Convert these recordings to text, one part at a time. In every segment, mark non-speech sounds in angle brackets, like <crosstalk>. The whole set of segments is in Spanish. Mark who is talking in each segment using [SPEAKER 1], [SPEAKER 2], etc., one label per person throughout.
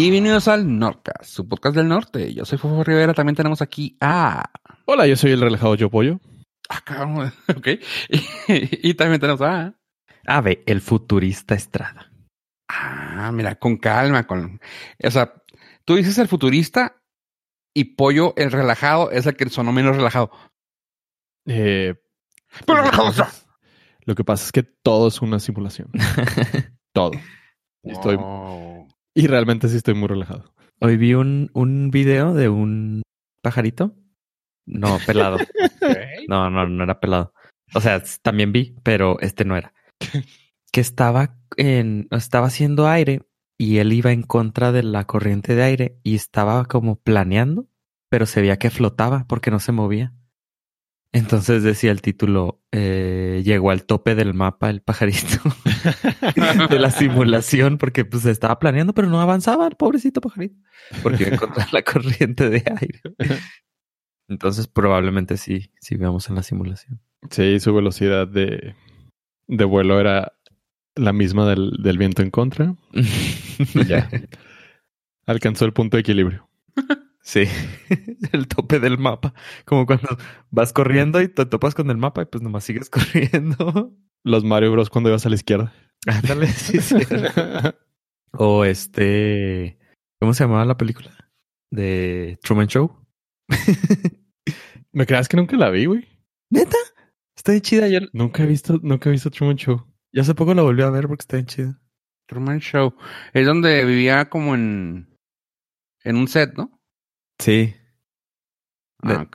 [SPEAKER 1] Y bienvenidos al Nordcast, su podcast del norte. Yo soy Fofo Rivera, también tenemos aquí a...
[SPEAKER 2] Hola, yo soy el relajado Yo Pollo.
[SPEAKER 1] Ah, cabrón, <laughs> ok. Y, y también tenemos a...
[SPEAKER 3] Ave, el futurista Estrada.
[SPEAKER 1] Ah, mira, con calma, con... O sea, tú dices el futurista y Pollo, el relajado, es el que sonó menos relajado.
[SPEAKER 2] Eh,
[SPEAKER 1] Pero relajado,
[SPEAKER 2] lo que pasa es que todo es una simulación. <laughs> todo. Estoy,
[SPEAKER 1] Wow.
[SPEAKER 2] Y realmente sí estoy muy relajado.
[SPEAKER 3] Hoy vi un, un video de un pajarito. No, pelado. <laughs> No, no, no era pelado. O sea, también vi, pero este no era. <laughs> Que estaba en, estaba haciendo aire y él iba en contra de la corriente de aire y estaba como planeando, pero se veía que flotaba porque no se movía. Entonces decía el título, eh, llegó al tope del mapa el pajarito <laughs> de la simulación porque pues estaba planeando, pero no avanzaba el pobrecito pajarito porque iba contra la corriente de aire. Entonces probablemente sí, sí veamos en la simulación.
[SPEAKER 2] Sí, su velocidad de, de vuelo era la misma del, del viento en contra. <laughs> Ya. Alcanzó el punto de equilibrio. <laughs>
[SPEAKER 3] Sí, <laughs> el tope del mapa. Como cuando vas corriendo y te topas con el mapa y pues nomás sigues <laughs> corriendo.
[SPEAKER 2] Los Mario Bros. cuando ibas a la izquierda.
[SPEAKER 3] Ándale, <laughs> sí, sí. O este, ¿cómo se llamaba la película? De Truman Show.
[SPEAKER 2] ¿Me creas que nunca la vi, güey?
[SPEAKER 3] ¿Neta? Está bien chida. Yo,
[SPEAKER 2] Nunca he visto, nunca he visto Truman Show.
[SPEAKER 3] yo hace poco la volví a ver porque está bien chida.
[SPEAKER 1] Truman Show. Es donde vivía como en... En un set, ¿no?
[SPEAKER 3] Sí. De-
[SPEAKER 1] Ah.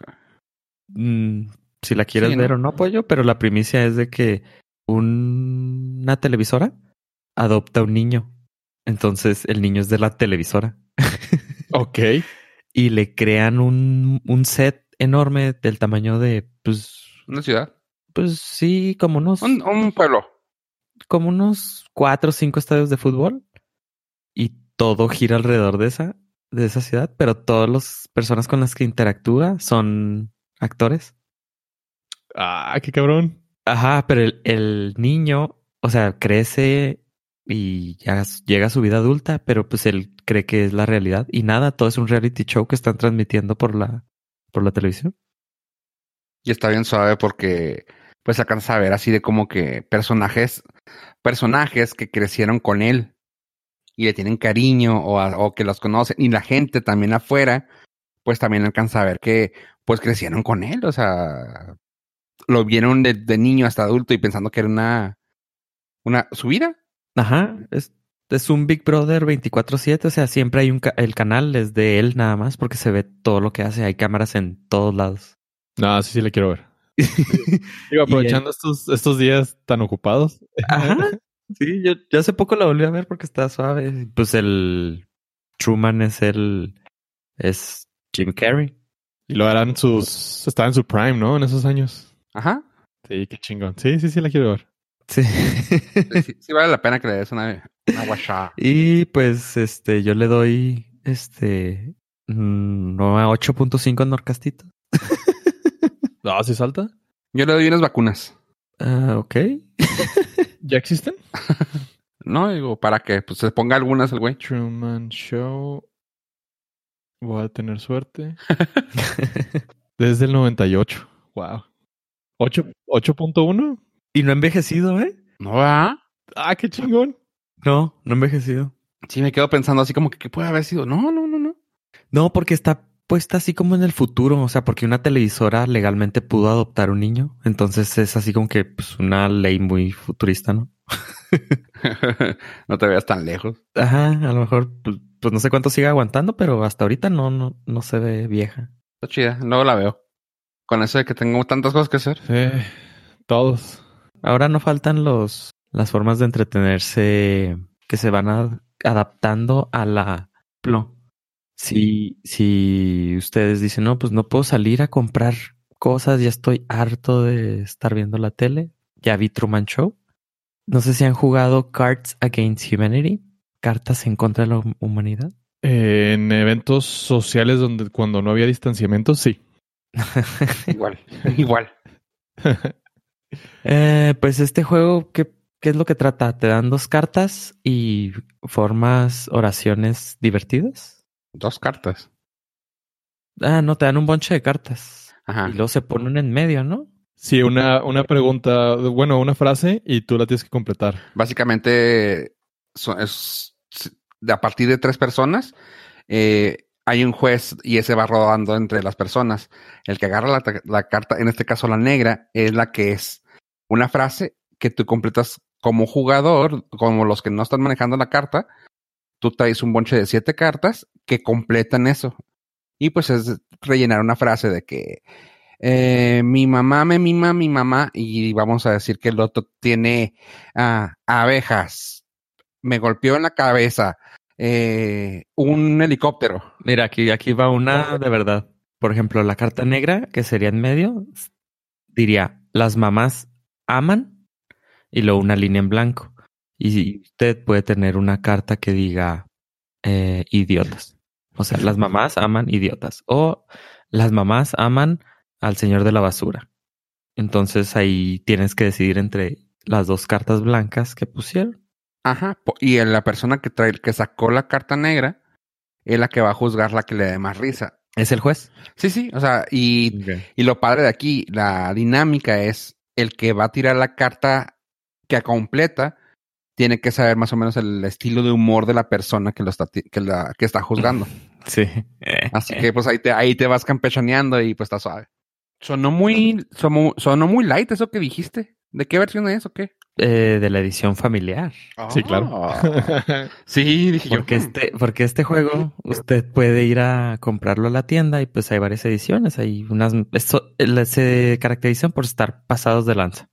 [SPEAKER 3] Mm, si la quieres
[SPEAKER 1] Sí, ¿no?
[SPEAKER 3] ver o no, pollo, pero la primicia es de que un- una televisora adopta un niño. Entonces el niño es de la televisora. <laughs>
[SPEAKER 2] Ok.
[SPEAKER 3] Y le crean un, un set enorme del tamaño de, pues,
[SPEAKER 1] Una ciudad.
[SPEAKER 3] pues sí, como unos,
[SPEAKER 1] Un, un pueblo.
[SPEAKER 3] como unos cuatro o cinco estadios de fútbol. Y todo gira alrededor de esa, de esa ciudad, pero todas las personas con las que interactúa son actores.
[SPEAKER 2] Ah, qué cabrón.
[SPEAKER 3] Ajá, pero el, el niño, o sea, crece y ya llega a su vida adulta, pero pues él cree que es la realidad y nada, todo es un reality show que están transmitiendo por la, por la televisión.
[SPEAKER 1] Y está bien suave porque pues alcanza a ver así de como que personajes, personajes que crecieron con él y le tienen cariño o, a- o que los conocen y la gente también afuera, pues también alcanza a ver que pues crecieron con él, o sea, lo vieron de, de niño hasta adulto y pensando que era una, una, su vida.
[SPEAKER 3] Ajá, es, es un Big Brother 24/7, o sea, siempre hay un, ca- el canal es de él nada más porque se ve todo lo que hace, hay cámaras en todos lados.
[SPEAKER 2] No, sí, sí le quiero ver. <laughs> Digo, aprovechando estos, estos días tan ocupados.
[SPEAKER 3] Ajá. Sí, yo, yo hace poco la volví a ver porque está suave. Pues el Truman es el, es Jim Carrey.
[SPEAKER 2] Y lo harán sus. Estaba en su prime, ¿no? En esos años.
[SPEAKER 1] Ajá.
[SPEAKER 2] Sí, qué chingón. Sí, sí, sí, la quiero ver.
[SPEAKER 3] Sí.
[SPEAKER 1] Sí, sí, sí vale la pena que le des una, una <laughs>
[SPEAKER 3] y pues este, yo le doy este mm, no a 8.5 en Norcastito. <laughs>
[SPEAKER 2] Ah, ¿sí salta?
[SPEAKER 1] Yo le doy unas vacunas.
[SPEAKER 3] Ah, ok. <laughs>
[SPEAKER 2] ¿Ya existen? <laughs>
[SPEAKER 1] No, digo, para que pues se ponga algunas el güey.
[SPEAKER 2] Truman Show. Voy a tener suerte. <laughs> Desde el 98. Wow. ¿Ocho- ¿8.1?
[SPEAKER 3] y no ha envejecido, ¿eh?
[SPEAKER 1] No va.
[SPEAKER 2] Ah, qué chingón.
[SPEAKER 3] No, no ha envejecido.
[SPEAKER 1] Sí, me quedo pensando así como que ¿qué puede haber sido. No, no, no, no.
[SPEAKER 3] No, porque está puesta así como en el futuro, o sea, porque una televisora legalmente pudo adoptar un niño, entonces es así como que pues una ley muy futurista, ¿no? <laughs>
[SPEAKER 1] no te veas tan lejos.
[SPEAKER 3] Ajá, a lo mejor pues, pues no sé cuánto sigue aguantando, pero hasta ahorita no no no se ve vieja.
[SPEAKER 1] Está chida. Luego la veo. Con eso de que tengo tantas cosas que hacer.
[SPEAKER 2] Sí, todos.
[SPEAKER 3] Ahora no faltan los las formas de entretenerse que se van a- adaptando a la plo. Si si ustedes dicen, "No, pues no puedo salir a comprar cosas, ya estoy harto de estar viendo la tele." Ya vi Truman Show. No sé si han jugado Cards Against Humanity, cartas en contra de la hum- humanidad.
[SPEAKER 2] En eventos sociales donde cuando no había distanciamiento, sí. <laughs>
[SPEAKER 1] Igual, <laughs> igual.
[SPEAKER 3] Eh, pues este juego que, ¿qué es lo que trata? Te dan dos cartas y formas oraciones divertidas.
[SPEAKER 1] Dos cartas.
[SPEAKER 3] Ah, no, te dan un bonche de cartas.
[SPEAKER 1] Ajá.
[SPEAKER 3] Y luego se ponen en medio, ¿no?
[SPEAKER 2] Sí, una, una pregunta, bueno, una frase y tú la tienes que completar.
[SPEAKER 1] Básicamente, so- es, de a partir de tres personas, eh, hay un juez y ese va rodando entre las personas. El que agarra la, la carta, en este caso la negra, es la que es una frase que tú completas como jugador, como los que no están manejando la carta. Tú traes un bonche de siete cartas que completan eso. Y pues es rellenar una frase de que eh, mi mamá me mima mi mamá y vamos a decir que el otro tiene ah, abejas, me golpeó en la cabeza, eh, un helicóptero.
[SPEAKER 3] Mira, aquí, aquí va una de verdad. Por ejemplo, la carta negra, que sería en medio, diría, las mamás aman y luego una línea en blanco. Y usted puede tener una carta que diga eh, idiotas. O sea, las mamás aman idiotas. O las mamás aman al señor de la basura. Entonces ahí tienes que decidir entre las dos cartas blancas que pusieron.
[SPEAKER 1] Ajá. Y la persona que trae, que sacó la carta negra, es la que va a juzgar la que le dé más risa.
[SPEAKER 3] ¿Es el juez?
[SPEAKER 1] Sí, sí, o sea, y, y lo padre de aquí, la dinámica es el que va a tirar la carta que completa, tiene que saber más o menos el estilo de humor de la persona que lo está, ti- que la, que está juzgando. <laughs>
[SPEAKER 3] Sí. <laughs>
[SPEAKER 1] Así que pues ahí te, ahí te vas campechaneando y pues está suave. Sonó muy, sonó, sonó muy light eso que dijiste. ¿De qué versión es o qué?
[SPEAKER 3] Eh, de la edición familiar.
[SPEAKER 2] Sí, claro. <laughs>
[SPEAKER 1] sí, dije yo.
[SPEAKER 3] Porque este, porque este juego usted puede ir a comprarlo a la tienda y pues hay varias ediciones. Hay unas eso, eh, se caracterizan por estar pasados de lanza.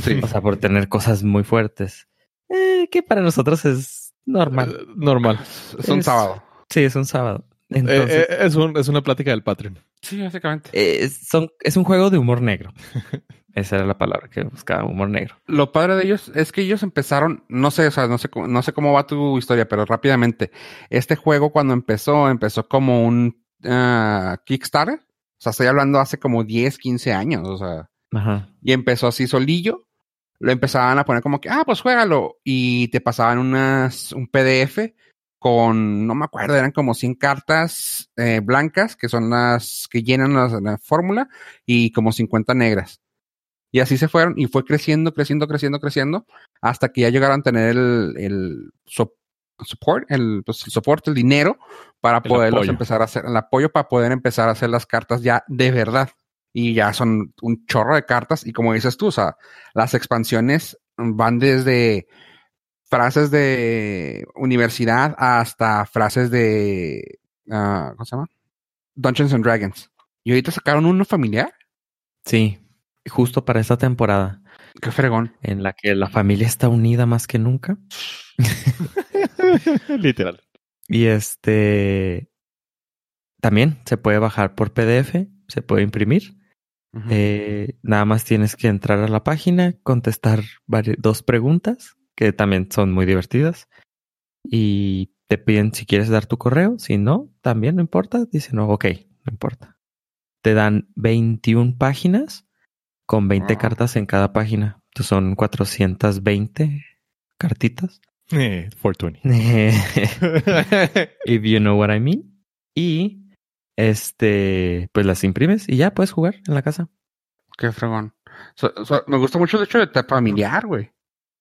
[SPEAKER 1] Sí.
[SPEAKER 3] O sea, por tener cosas muy fuertes. Eh, que para nosotros es normal.
[SPEAKER 2] Eh, Normal.
[SPEAKER 1] Es un
[SPEAKER 3] es-
[SPEAKER 1] sábado.
[SPEAKER 3] Sí, es un sábado.
[SPEAKER 2] Eh,
[SPEAKER 3] Entonces,
[SPEAKER 2] eh, es, un- es una plática del Patreon.
[SPEAKER 1] Sí, básicamente.
[SPEAKER 3] eh, son, es un juego de humor negro. <laughs> Esa era la palabra que buscaba, humor negro.
[SPEAKER 1] Lo padre de ellos es que ellos empezaron, no sé, o sea, no sé, cómo- no sé cómo va tu historia, pero rápidamente. Este juego cuando empezó, empezó como un ah, Kickstarter. O sea, estoy hablando hace como 10, 15 años, o sea.
[SPEAKER 3] Ajá.
[SPEAKER 1] Y empezó así solillo. Lo empezaban a poner como que, ah, pues juégalo. Y te pasaban unas, un PDF con, no me acuerdo, eran como 100 cartas eh, blancas, que son las que llenan las- la, fórmula, y como 50 negras. Y así se fueron, y fue creciendo, creciendo, creciendo, creciendo, hasta que ya llegaron a tener el, el so- support, el, pues, el soporte, el dinero, para poderlos
[SPEAKER 2] apoyo.
[SPEAKER 1] empezar a hacer, el apoyo para poder empezar a hacer las cartas ya de verdad y ya son un chorro de cartas y como dices tú, o sea, las expansiones van desde frases de universidad hasta frases de ah, ¿cómo se llama? Dungeons and Dragons. Y ahorita sacaron uno familiar.
[SPEAKER 3] Sí, justo para esta temporada
[SPEAKER 1] Qué fregón.
[SPEAKER 3] en la que la familia está unida más que nunca. <laughs>
[SPEAKER 2] Literal.
[SPEAKER 3] Y este también se puede bajar por PDF, se puede imprimir. Eh, nada más tienes que entrar a la página, contestar dos preguntas que también son muy divertidas y te piden si quieres dar tu correo. Si no, también no importa. Dicen, no, ok, no importa. Te dan 21 páginas con 20
[SPEAKER 1] Ah.
[SPEAKER 3] cartas en cada página. Entonces son 420 cartitas.
[SPEAKER 2] Eh, 420. <laughs>
[SPEAKER 3] If you know what I mean. Y este, pues las imprimes y ya puedes jugar en la casa.
[SPEAKER 1] Qué fregón. So- so- me gusta mucho el hecho de familiar, güey.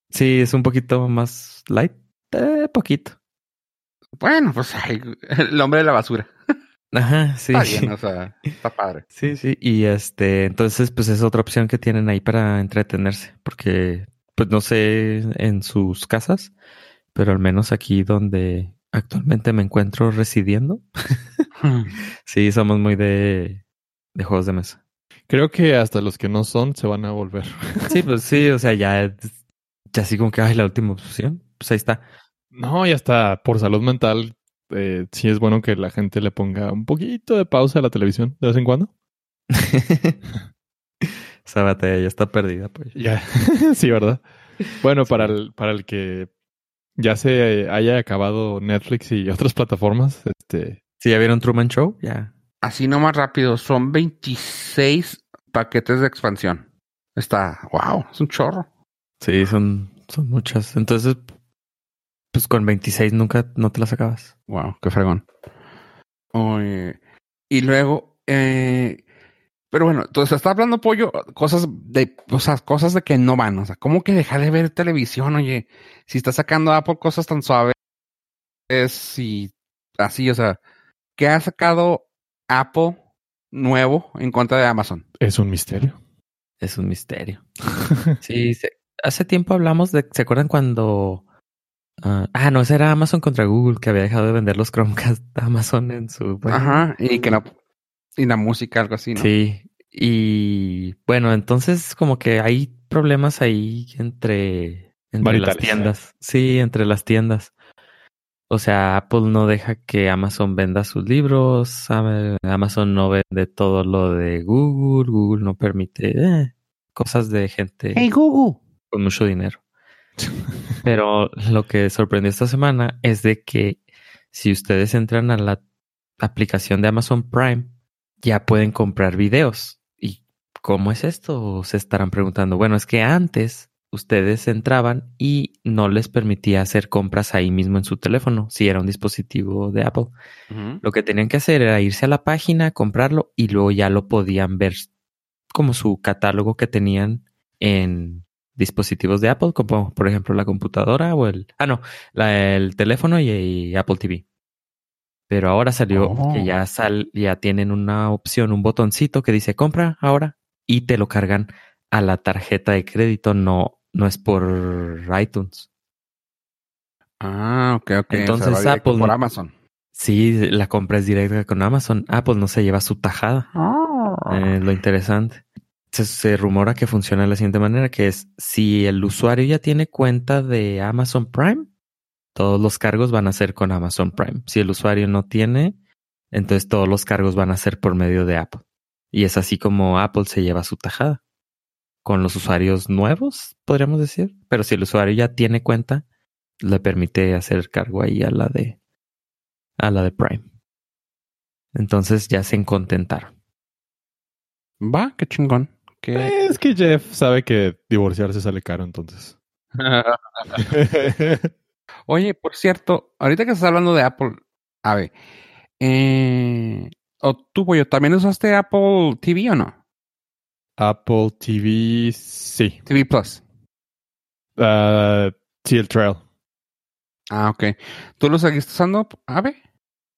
[SPEAKER 3] Sí, es un poquito más light. Eh, poquito.
[SPEAKER 1] Bueno, pues ay, <laughs> el hombre de la basura.
[SPEAKER 3] Ajá, sí.
[SPEAKER 1] Está bien, o sea, está padre. <laughs>
[SPEAKER 3] Sí, sí. Y este, entonces, pues es otra opción que tienen ahí para entretenerse. Porque, pues no sé en sus casas, pero al menos aquí donde actualmente me encuentro residiendo, <laughs> <laughs> sí, somos muy de, de juegos de mesa.
[SPEAKER 2] Creo que hasta los que no son se van a volver.
[SPEAKER 3] Sí, <laughs> pues sí, o sea, ya, ya así como que, ay, la última opción. Pues ahí está.
[SPEAKER 2] No, y hasta por salud mental, eh, sí es bueno que la gente le ponga un poquito de pausa a la televisión de vez en cuando. <laughs>
[SPEAKER 3] Esa batalla ya está perdida, pues.
[SPEAKER 2] Ya, sí, ¿verdad? Bueno, para el, para el que ya se haya acabado Netflix y otras plataformas, este,
[SPEAKER 3] Si ya vieron Truman Show, ya.
[SPEAKER 1] Así nomás rápido, son 26 paquetes de expansión. Está, wow, es un chorro.
[SPEAKER 3] Sí, son, son muchas. Entonces, pues con 26 nunca no te las acabas.
[SPEAKER 1] Wow, qué fregón. Oye, y luego, eh, pero bueno, entonces está hablando pollo, cosas de, o sea, cosas de que no van, o sea, ¿cómo que dejar de ver televisión, oye? Si está sacando Apple cosas tan suaves y así, o sea, ¿qué ha sacado Apple nuevo en contra de Amazon?
[SPEAKER 2] Es un misterio.
[SPEAKER 3] Es un misterio. <laughs> sí, hace tiempo hablamos de, ¿se acuerdan cuando... ah, ah, no, ese era Amazon contra Google que había dejado de vender los Chromecast de Amazon en su...
[SPEAKER 1] Ajá, y que la, y la música, algo así, ¿no?
[SPEAKER 3] Sí, y bueno, entonces como que hay problemas ahí entre, entre las tiendas. Sí, entre las tiendas. O sea, Apple no deja que Amazon venda sus libros, Am- Amazon no vende todo lo de Google, Google no permite eh, cosas de gente
[SPEAKER 1] Google.
[SPEAKER 3] con mucho dinero. <laughs> Pero lo que sorprendió esta semana es de que si ustedes entran a la aplicación de Amazon Prime, ya pueden comprar videos. ¿Y cómo es esto? Se estarán preguntando. Bueno, es que antes ustedes entraban y no les permitía hacer compras ahí mismo en su teléfono, si era un dispositivo de Apple. Lo que tenían que hacer era irse a la página, comprarlo y luego ya lo podían ver como su catálogo que tenían en dispositivos de Apple, como por ejemplo la computadora o el... Ah, no, la- el teléfono y, y Apple TV. Pero ahora salió
[SPEAKER 1] Oh.
[SPEAKER 3] que ya, sal, ya tienen una opción, un botoncito que dice compra ahora y te lo cargan a la tarjeta de crédito, no, no es por iTunes.
[SPEAKER 1] Ah, ok, ok.
[SPEAKER 3] Entonces,
[SPEAKER 1] o sea,
[SPEAKER 3] Apple-
[SPEAKER 1] por Amazon.
[SPEAKER 3] Sí, la compra es directa con Amazon. Apple no se lleva su tajada. Eh, lo interesante. Se, se rumora que funciona de la siguiente manera, que es si el usuario ya tiene cuenta de Amazon Prime, todos los cargos van a ser con Amazon Prime. Si el usuario no tiene, entonces todos los cargos van a ser por medio de Apple. Y es así como Apple se lleva su tajada. Con los usuarios nuevos, podríamos decir. Pero si el usuario ya tiene cuenta, le permite hacer cargo ahí a la de a la de Prime. Entonces ya se contentaron.
[SPEAKER 1] Va, qué chingón. Qué...
[SPEAKER 2] Es que Jeff sabe que divorciarse sale caro, entonces. <laughs>
[SPEAKER 1] Oye, por cierto, ahorita que estás hablando de Apple, a ver, eh, o tú, Pollo, ¿también usaste Apple TV o no?
[SPEAKER 2] Apple TV, sí.
[SPEAKER 1] TV Plus.
[SPEAKER 2] Ah, el trail.
[SPEAKER 1] Ah, ok. ¿Tú lo seguiste usando, Ave?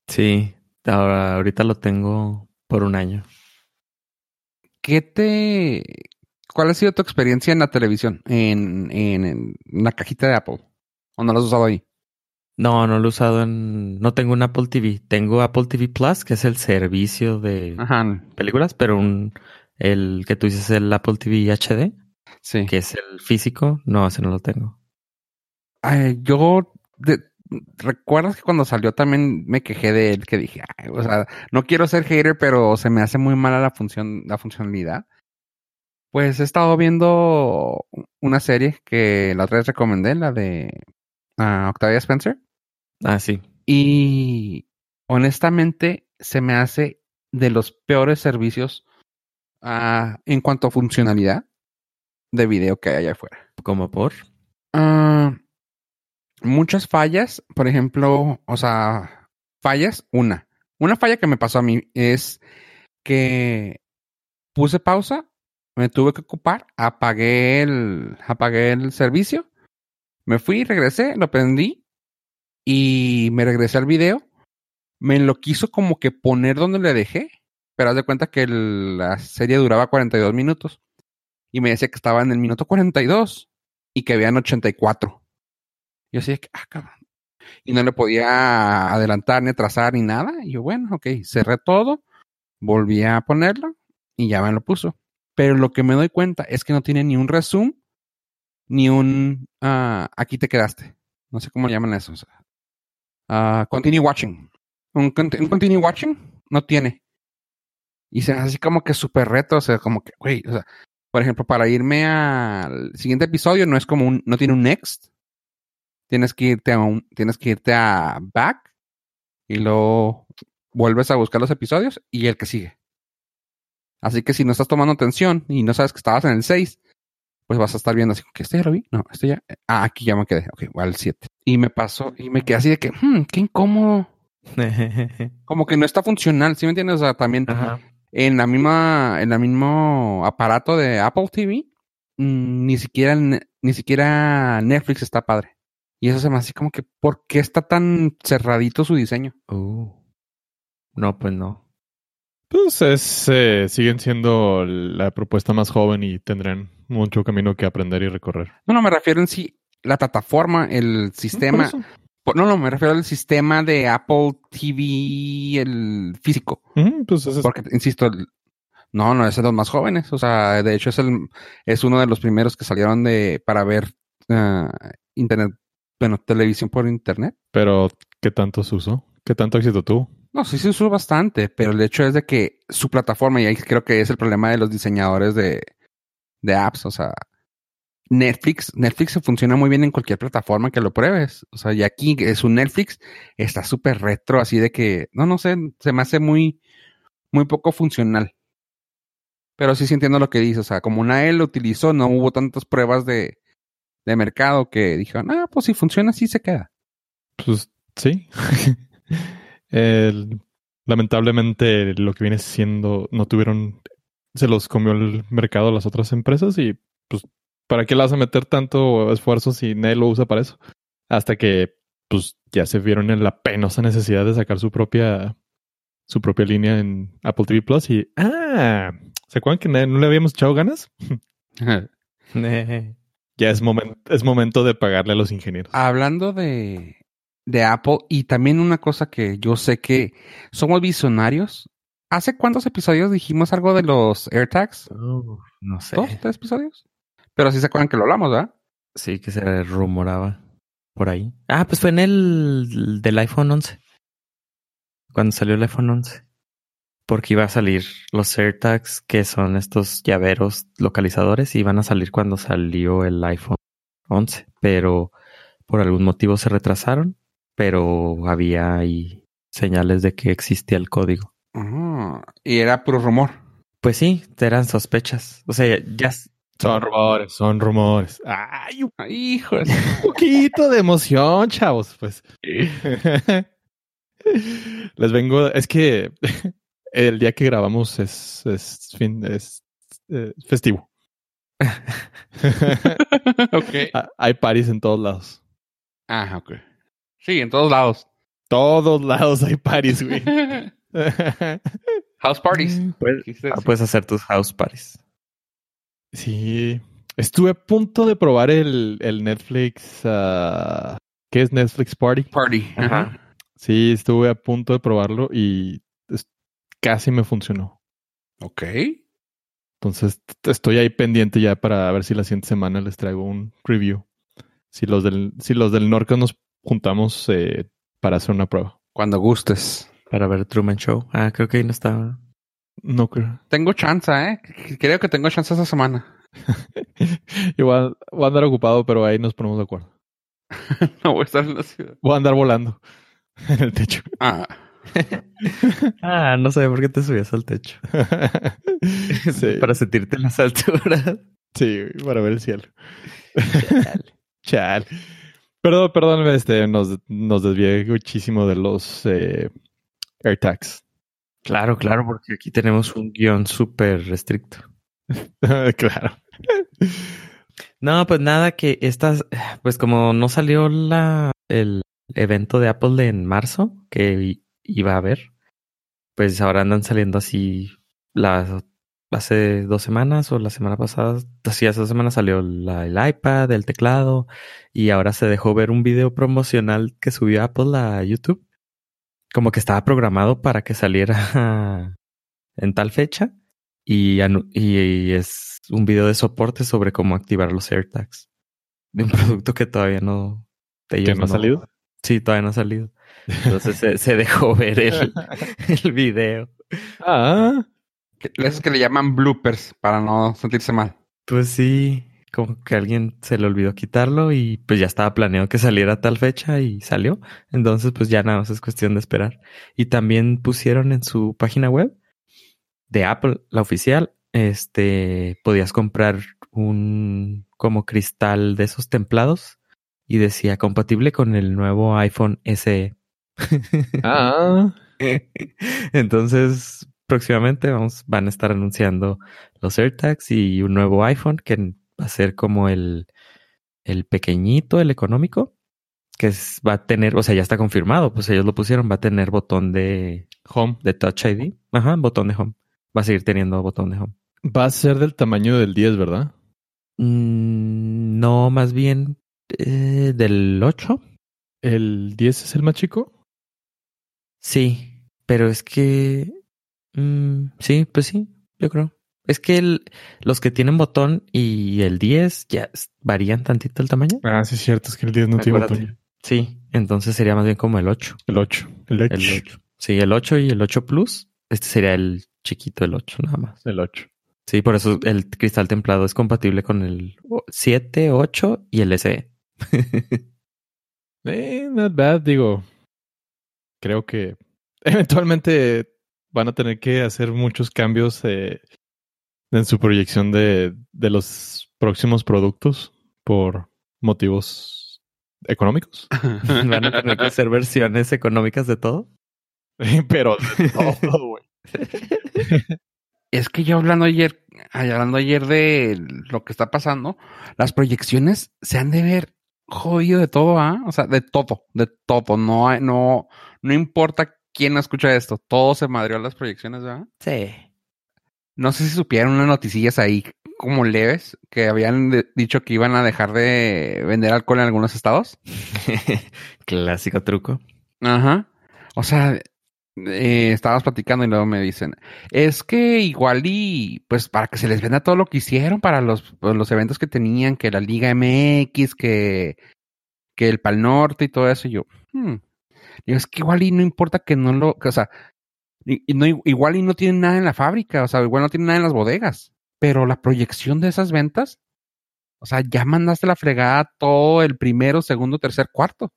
[SPEAKER 3] Sí, ahora ahorita lo tengo por un año.
[SPEAKER 1] ¿Qué te... ¿Cuál ha sido tu experiencia en la televisión? En, en, en la cajita de Apple. ¿O no lo has usado ahí?
[SPEAKER 3] No, no lo he usado en. No tengo un Apple TV. Tengo Apple TV Plus, que es el servicio de
[SPEAKER 1] Ajá,
[SPEAKER 3] películas, pero un el que tú dices el Apple TV HD,
[SPEAKER 1] sí.
[SPEAKER 3] que es el físico, no, ese no lo tengo.
[SPEAKER 1] Ay, yo de- recuerdas que cuando salió también me quejé de él que dije, "Ay, o sea, no quiero ser hater, pero se me hace muy mala la función, la funcionalidad. Pues he estado viendo una serie que la otra vez recomendé, la de ah, Octavia Spencer,
[SPEAKER 3] Ah, sí.
[SPEAKER 1] y honestamente se me hace de los peores servicios ah, en cuanto a funcionalidad de video que hay allá afuera.
[SPEAKER 3] Como por.
[SPEAKER 1] Ah, muchas fallas, por ejemplo, o sea, fallas, una. Una falla que me pasó a mí es que puse pausa, me tuve que ocupar, apagué el, apagué el servicio, me fui, regresé, lo prendí y me regresé al video. Me lo quiso como que poner donde le dejé, pero haz de cuenta que la serie duraba 42 minutos y me decía que estaba en el minuto 42 y que habían 84. Yo así que, ah, cabrón. Y no le podía adelantar ni atrasar ni nada. Y yo, bueno, ok, cerré todo, volví a ponerlo y ya me lo puso. Pero lo que me doy cuenta es que no tiene ni un resume, ni un ah, aquí te quedaste. No sé cómo llaman eso. o ah, continue watching. Un continue watching no tiene. Y se hace así como que súper reto, o sea, como que, güey, o sea, por ejemplo, para irme al siguiente episodio no es como un, no tiene un next. Tienes que irte a un, tienes que irte a back y luego vuelves a buscar los episodios y el que sigue. Así que si no estás tomando atención y no sabes que estabas en el 6, pues vas a estar viendo así, que este ya lo vi, no, este ya, ah, aquí ya me quedé, ok, el 7. Y me pasó, y me quedé así de que, hmm, qué incómodo. <laughs> Como que no está funcional, ¿sí me entiendes? O sea, también
[SPEAKER 3] Ajá.
[SPEAKER 1] En la misma, en el mismo aparato de Apple TV, mm, ni siquiera, ni siquiera Netflix está padre. Y eso se me hace como que, ¿por qué está tan cerradito su diseño?
[SPEAKER 3] Uh. No, pues no.
[SPEAKER 2] Pues es, eh, siguen siendo la propuesta más joven y tendrán mucho camino que aprender y recorrer.
[SPEAKER 1] No, no, me refiero en sí, la plataforma, el sistema.
[SPEAKER 2] Por eso.
[SPEAKER 1] Por- No, no, me refiero al sistema de Apple TV, el físico.
[SPEAKER 2] Pues es-
[SPEAKER 1] Porque, insisto, el- no, no es de los más jóvenes. O sea, de hecho es el es uno de los primeros que salieron de para ver ah, internet, bueno, televisión por internet.
[SPEAKER 2] Pero, ¿qué tanto se usó? ¿Qué tanto éxito tuvo?
[SPEAKER 1] No, sí se usó bastante, pero el hecho es de que su plataforma, y ahí creo que es el problema de los diseñadores de, de apps, o sea, Netflix, Netflix se funciona muy bien en cualquier plataforma que lo pruebes. O sea, y aquí es un Netflix, está súper retro, así de que, no, no sé, se me hace muy, muy poco funcional. Pero sí, sí entiendo lo que dice. O sea, como nadie lo utilizó, no hubo tantas pruebas de, de mercado que dijeron, ah, pues si funciona, sí se queda.
[SPEAKER 2] Pues sí. <laughs> Lamentablemente lo que viene siendo, no tuvieron, se los comió el mercado las otras empresas y pues, ¿para qué le vas a meter tanto esfuerzo si nadie lo usa para eso? Hasta que pues ya se vieron en la penosa necesidad de sacar su propia, su propia línea en Apple TV Plus y, ah, ¿se acuerdan que nadie- no le habíamos echado ganas? <laughs> <laughs> Ya es, momen- es momento de pagarle a los ingenieros.
[SPEAKER 1] Hablando de, de Apple y también una cosa que yo sé que somos visionarios. ¿Hace cuántos episodios dijimos algo de los AirTags?
[SPEAKER 3] Uh, no sé.
[SPEAKER 1] ¿Dos? ¿Tres episodios? Pero sí se acuerdan que lo hablamos, ¿verdad?
[SPEAKER 3] Sí, que se rumoraba por ahí. Ah, pues fue en el del iPhone 11. Cuando salió el iPhone 11. Porque iba a salir los AirTags, que son estos llaveros localizadores, y iban a salir cuando salió el iPhone 11. Pero por algún motivo se retrasaron, pero había ahí señales de que existía el código.
[SPEAKER 1] Ah, y era puro rumor.
[SPEAKER 3] Pues sí, eran sospechas. O sea, ya...
[SPEAKER 2] Son rumores, son rumores. Ay, un
[SPEAKER 1] hijo de-
[SPEAKER 2] poquito de emoción, chavos, pues. <laughs> Les vengo, es que <laughs> el día que grabamos es, es fin, es eh, festivo. <laughs>
[SPEAKER 1] ok.
[SPEAKER 2] Ah, Hay parties en todos lados.
[SPEAKER 1] Ah, ok. Sí, en todos lados.
[SPEAKER 2] Todos lados hay parties, güey.
[SPEAKER 1] House parties.
[SPEAKER 3] Puedes,
[SPEAKER 1] Quise
[SPEAKER 3] ah, puedes hacer tus house parties.
[SPEAKER 2] Sí. Estuve a punto de probar el, el Netflix. ah, ¿Qué es Netflix Party?
[SPEAKER 1] Party. Ajá.
[SPEAKER 2] Sí, estuve a punto de probarlo y es- casi me funcionó.
[SPEAKER 1] Ok.
[SPEAKER 2] Entonces estoy ahí pendiente ya para ver si la siguiente semana les traigo un review. Si los del, si los del Norca nos juntamos eh, para hacer una prueba.
[SPEAKER 1] Cuando gustes.
[SPEAKER 3] Para ver Truman Show. Ah, creo que ahí no estaba.
[SPEAKER 2] No creo.
[SPEAKER 1] Tengo chance, ¿eh? Creo que tengo chance esta semana. <laughs>
[SPEAKER 2] Yo voy a, andar ocupado, pero ahí nos ponemos de acuerdo. <laughs>
[SPEAKER 1] no voy a estar en la ciudad.
[SPEAKER 2] Voy a andar volando <laughs> en el techo.
[SPEAKER 1] Ah.
[SPEAKER 3] Ah, no sé por qué te subías al techo.
[SPEAKER 2] sí,
[SPEAKER 3] Para sentirte en las alturas.
[SPEAKER 2] sí, para ver el cielo. Chal. Perdón, perdón, este, nos, nos desvié muchísimo de los eh, AirTags.
[SPEAKER 3] Claro, claro, porque aquí tenemos un guion súper restricto. <laughs>
[SPEAKER 2] claro.
[SPEAKER 3] No, pues nada, que estas, pues como no salió la el evento de Apple en marzo que iba a haber, pues ahora andan saliendo así las hace dos semanas o la semana pasada, así hace dos semanas salió la- el iPad, el teclado y ahora se dejó ver un video promocional que subió Apple a YouTube, como que estaba programado para que saliera <laughs> en tal fecha y, es un video de soporte sobre cómo activar los AirTags de un <laughs> producto que todavía no
[SPEAKER 2] ¿Que
[SPEAKER 3] ellos
[SPEAKER 2] no ha salido?
[SPEAKER 3] Sí, todavía no ha salido. <laughs> Entonces se, se dejó ver el, el video.
[SPEAKER 2] Ah,
[SPEAKER 1] Que- Esos que le llaman bloopers para no sentirse mal.
[SPEAKER 3] Pues sí, como que alguien se le olvidó quitarlo y pues ya estaba planeado que saliera a tal fecha y salió. Entonces pues ya nada más es cuestión de esperar. Y también pusieron en su página web de Apple, la oficial, este, podías comprar un como cristal de esos templados y decía compatible con el nuevo iPhone SE.
[SPEAKER 2] Ah, <laughs>
[SPEAKER 3] Entonces, próximamente vamos, van a estar anunciando los AirTags y un nuevo iPhone que va a ser como el, el pequeñito, el económico, que es- va a tener, o sea, ya está confirmado, pues ellos lo pusieron, va a tener botón de,
[SPEAKER 2] home.
[SPEAKER 3] de Touch ID. Ajá, botón de home. Va a seguir teniendo botón de home.
[SPEAKER 2] Va a ser del tamaño del 10, ¿verdad?
[SPEAKER 3] Mm, no, más bien eh, del 8.
[SPEAKER 2] ¿El 10 es el más chico?
[SPEAKER 3] Sí, pero es que... mm, sí, pues sí, yo creo. Es que el- los que tienen botón y el 10 ya varían tantito el tamaño.
[SPEAKER 2] Ah, sí, es cierto, es que el 10 no tiene
[SPEAKER 3] Acuérdate.
[SPEAKER 2] botón.
[SPEAKER 3] Sí, entonces sería más bien como el 8.
[SPEAKER 2] El 8. El 8.
[SPEAKER 3] El 8. Sí, el 8 y el 8 Plus. Este sería el chiquito, el 8 nada más.
[SPEAKER 2] El 8.
[SPEAKER 3] Sí, por eso el cristal templado es compatible con el 7, 8 y el SE. <laughs>
[SPEAKER 2] Eh, not bad, digo. Creo que <laughs> eventualmente van a tener que hacer muchos cambios eh, en su proyección de, de los próximos productos por motivos económicos. <laughs>
[SPEAKER 3] Van a tener que hacer versiones económicas de todo. <laughs>
[SPEAKER 2] Pero de todo, <laughs> güey.
[SPEAKER 1] Es que yo hablando ayer, ay, hablando ayer de lo que está pasando, las proyecciones se han de ver jodido de todo, ¿ah? O sea, de todo, de todo. No, hay- no, no importa quién escucha esto, todo se madrió las proyecciones, ¿verdad?
[SPEAKER 3] Sí.
[SPEAKER 1] No sé si supieron unas noticias ahí como leves que habían de- dicho que iban a dejar de vender alcohol en algunos estados. <laughs>
[SPEAKER 3] Clásico truco.
[SPEAKER 1] Ajá. O sea, eh, estábamos platicando y luego me dicen, es que igual y pues para que se les venda todo lo que hicieron para los, pues, los eventos que tenían, que la Liga MX, que, que el Pal Norte y todo eso, y yo, hmm. Digo, es que igual y no importa que no lo, que, o sea, y- no, igual y no tienen nada en la fábrica, o sea, igual no tienen nada en las bodegas, pero la proyección de esas ventas, o sea, ya mandaste la fregada todo el primero, segundo, tercer, cuarto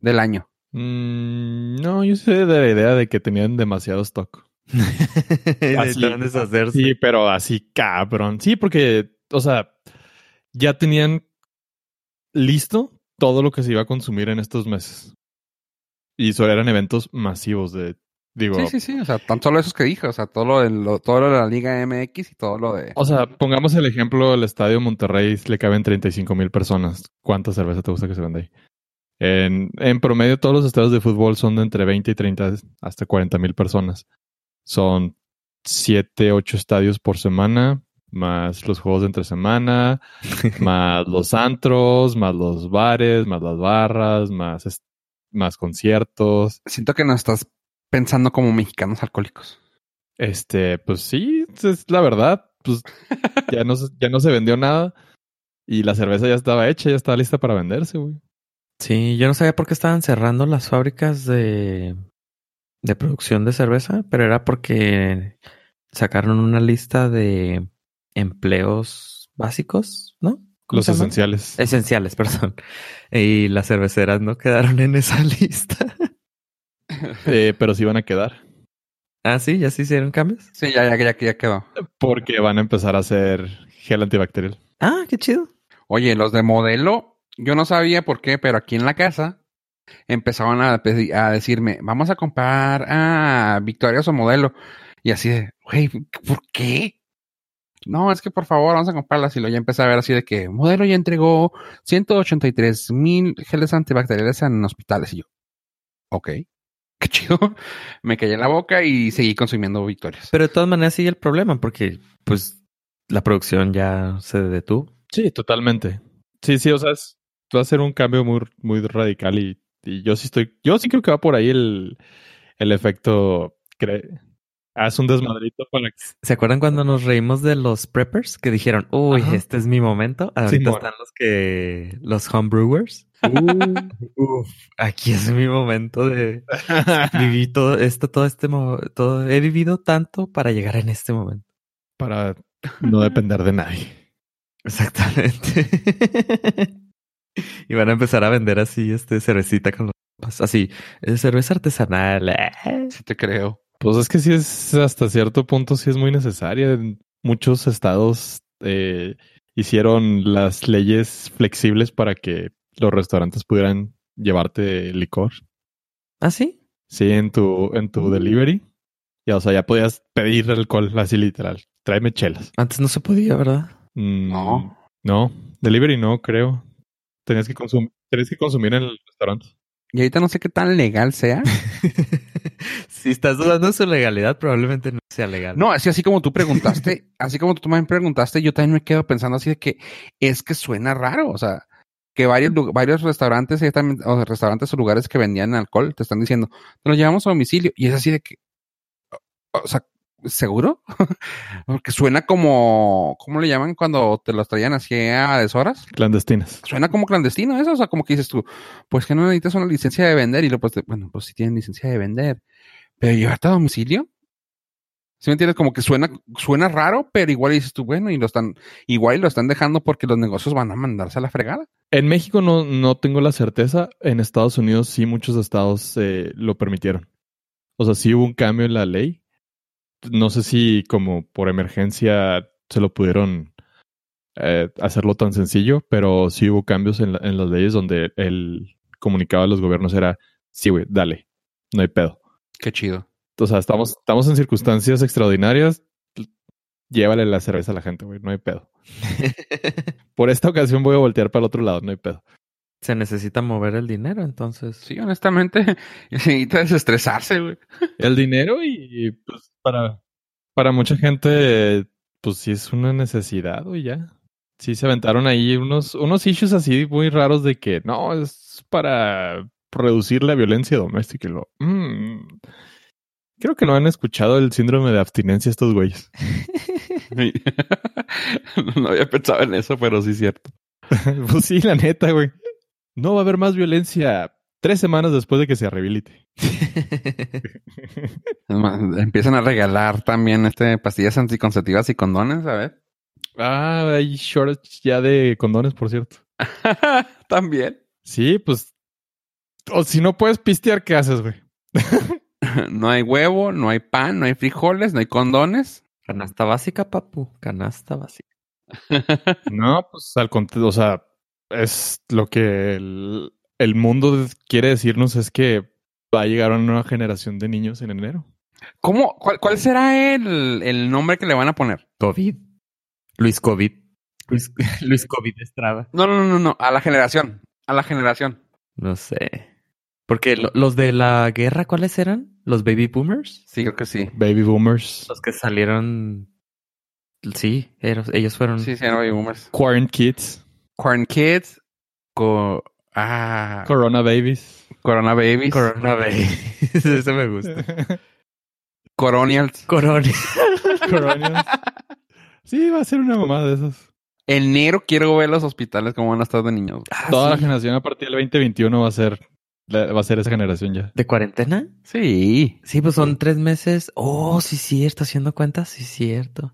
[SPEAKER 1] del año.
[SPEAKER 2] Mm, no, yo sé de la idea de que tenían demasiado stock. <laughs> Así.
[SPEAKER 3] Deshacerse.
[SPEAKER 2] Sí, pero así cabrón. Sí, porque, o sea, ya tenían listo todo lo que se iba a consumir en estos meses. Y eso eran eventos masivos de, digo,
[SPEAKER 1] Sí, sí, sí. O sea, tan solo esos que dije. O sea, todo lo de, lo- todo lo de la Liga MX y todo lo de.
[SPEAKER 2] o sea, pongamos el ejemplo, el estadio Monterrey le caben 35 mil personas. ¿Cuánta cerveza te gusta que se venda ahí? En, en promedio, todos los estadios de fútbol son de entre 20 y 30 hasta 40 mil personas. Son 7, 8 estadios por semana, más los juegos de entre semana, <laughs> más los antros, más los bares, más las barras, más, más conciertos.
[SPEAKER 1] Siento que no estás pensando como mexicanos alcohólicos.
[SPEAKER 2] Este, pues sí, es la verdad. Pues <laughs> ya no, se- ya no se vendió nada y la cerveza ya estaba hecha, ya estaba lista para venderse, güey.
[SPEAKER 3] Sí, yo no sabía por qué estaban cerrando las fábricas de, de producción de cerveza, pero era porque sacaron una lista de empleos básicos, ¿no? ¿Cómo
[SPEAKER 2] Los esenciales.
[SPEAKER 3] Esenciales, <laughs> perdón. Y las cerveceras no quedaron en esa <laughs> lista.
[SPEAKER 2] Eh, <laughs> pero sí van a quedar.
[SPEAKER 3] ah, sí, ya se hicieron cambios.
[SPEAKER 1] Sí, ya, ya, ya, ya quedó.
[SPEAKER 2] Porque van a empezar a hacer gel antibacterial.
[SPEAKER 3] Ah, qué chido.
[SPEAKER 1] Oye, los de modelo, yo no sabía por qué, pero aquí en la casa empezaban a, decirme, vamos a comprar a Victorias o modelo. Y así de, güey, ¿por qué? No, es que por favor, vamos a comprarlas. Y luego ya empecé a ver así de que modelo ya entregó 183 mil geles antibacteriales en hospitales. Y yo, ok, qué chido. <laughs> Me callé en la boca y seguí consumiendo Victorias.
[SPEAKER 3] Pero de todas maneras sigue el problema porque, pues, la producción ya se detuvo.
[SPEAKER 2] Sí, totalmente. Sí, sí, o sea, es- va a ser un cambio muy, muy radical y, y yo sí estoy, yo sí creo que va por ahí el, el efecto, cre- haz un desmadrito para que
[SPEAKER 3] ¿Se acuerdan cuando nos reímos de los preppers que dijeron, uy,
[SPEAKER 2] Ajá.
[SPEAKER 3] este es mi momento? Ahorita
[SPEAKER 2] Simón.
[SPEAKER 3] están los que, los homebrewers. Uf, aquí es mi momento de viví todo esto, todo este todo, he vivido tanto para llegar en este momento.
[SPEAKER 2] para no depender de nadie.
[SPEAKER 3] Exactamente. <laughs> y van a empezar a vender así, este, cervecita con los. Así, eh, cerveza artesanal. eh.
[SPEAKER 1] Sí te creo.
[SPEAKER 2] Pues es que sí es hasta cierto punto sí es muy necesaria. En muchos estados eh, hicieron las leyes flexibles para que los restaurantes pudieran llevarte licor.
[SPEAKER 3] ¿Ah, sí?
[SPEAKER 2] Sí, en tu, en tu delivery. Ya, o sea, ya podías pedir alcohol, así literal. Tráeme chelas.
[SPEAKER 3] Antes no se podía, ¿verdad?
[SPEAKER 2] Mm,
[SPEAKER 1] No.
[SPEAKER 2] No, delivery no, creo. Tenías que, consum tenías que consumir en el restaurante.
[SPEAKER 1] Y ahorita no sé qué tan legal sea. <laughs>
[SPEAKER 3] si estás dudando de su legalidad, probablemente no sea legal.
[SPEAKER 1] No, así, así como tú preguntaste, <laughs> así como tú también preguntaste, yo también me quedo pensando así de que es que suena raro, o sea, que varios, varios restaurantes, o restaurantes o lugares que vendían alcohol te están diciendo, te lo llevamos a domicilio, y es así de que, o sea, ¿seguro? <laughs> Porque suena como, ¿cómo le llaman cuando te los traían así a deshoras?
[SPEAKER 2] Clandestinas.
[SPEAKER 1] Suena como clandestino eso, o sea, como que dices tú, pues que no necesitas una licencia de vender, y luego pues, te- bueno, pues sí tienen licencia de vender, pero llevarte a domicilio. ¿Sí me entiendes? Como que suena, suena raro, pero igual dices tú, bueno, y lo están, igual lo están dejando porque los negocios van a mandarse a la fregada.
[SPEAKER 2] En México no, no tengo la certeza. En Estados Unidos sí muchos estados eh, lo permitieron. O sea, sí hubo un cambio en la ley. No sé si como por emergencia se lo pudieron eh, hacerlo tan sencillo, pero sí hubo cambios en, la- en las leyes donde el comunicado de los gobiernos era, sí, güey, dale, no hay pedo.
[SPEAKER 1] Qué chido.
[SPEAKER 2] O sea, estamos, estamos en circunstancias extraordinarias. Llévale la cerveza a la gente, güey, no hay pedo. <laughs> <laughs> Por esta ocasión voy a voltear para el otro lado, no hay pedo.
[SPEAKER 3] Se necesita mover el dinero, entonces.
[SPEAKER 1] Sí, honestamente, <laughs> necesita desestresarse, güey.
[SPEAKER 2] El dinero y, y, pues para, para mucha gente, pues sí es una necesidad, güey, ya. Sí se aventaron ahí unos, unos issues así muy raros de que no, es para reducir la violencia doméstica y lo. mm. Creo que no han escuchado el síndrome de abstinencia estos güeyes. <laughs>
[SPEAKER 1] no había pensado en eso, pero sí es cierto. <laughs>
[SPEAKER 2] pues sí, la neta, güey. No va a haber más violencia tres semanas después de que se rehabilite. <laughs>
[SPEAKER 1] Empiezan a regalar también este pastillas anticonceptivas y condones, a ver.
[SPEAKER 2] Ah, hay shortage ya de condones, por cierto.
[SPEAKER 1] también.
[SPEAKER 2] Sí, pues. O si no puedes pistear, ¿qué haces, güey? <laughs>
[SPEAKER 1] No hay huevo, no hay pan, no hay frijoles, no hay condones.
[SPEAKER 3] Canasta básica, papu. Canasta básica. <laughs>
[SPEAKER 2] No, pues al contrario, o sea, es lo que el, el mundo quiere decirnos es que va a llegar una nueva generación de niños en enero.
[SPEAKER 1] ¿Cómo? ¿Cuál, cuál será el, el nombre que le van a poner?
[SPEAKER 3] COVID. Luis COVID. Luis, <laughs> Luis COVID Estrada.
[SPEAKER 1] No, no, no, no, a la generación. A la generación.
[SPEAKER 3] No sé. Porque lo- los de la guerra, ¿cuáles eran? ¿Los baby boomers?
[SPEAKER 1] Sí, creo que sí.
[SPEAKER 2] Baby boomers,
[SPEAKER 3] Los que salieron. Sí, ellos, ellos fueron.
[SPEAKER 1] Sí, sí, no baby boomers.
[SPEAKER 2] quarant kids,
[SPEAKER 1] Corn Kids. Co ah,
[SPEAKER 2] corona babies.
[SPEAKER 1] Corona Babies.
[SPEAKER 3] Corona <laughs> baby. Ese me gusta. <laughs>
[SPEAKER 1] Coronials.
[SPEAKER 3] Corona. <laughs>
[SPEAKER 2] Coronials. Sí, va a ser una mamada de esas.
[SPEAKER 1] Enero quiero ver los hospitales como van a estar de niños.
[SPEAKER 3] Ah,
[SPEAKER 2] Toda la generación a partir del 2021 va a ser la- va a ser esa generación ya.
[SPEAKER 3] ¿De cuarentena?
[SPEAKER 1] Sí.
[SPEAKER 3] Sí, pues son tres meses. Oh, sí, cierto. Haciendo cuentas, sí, cierto.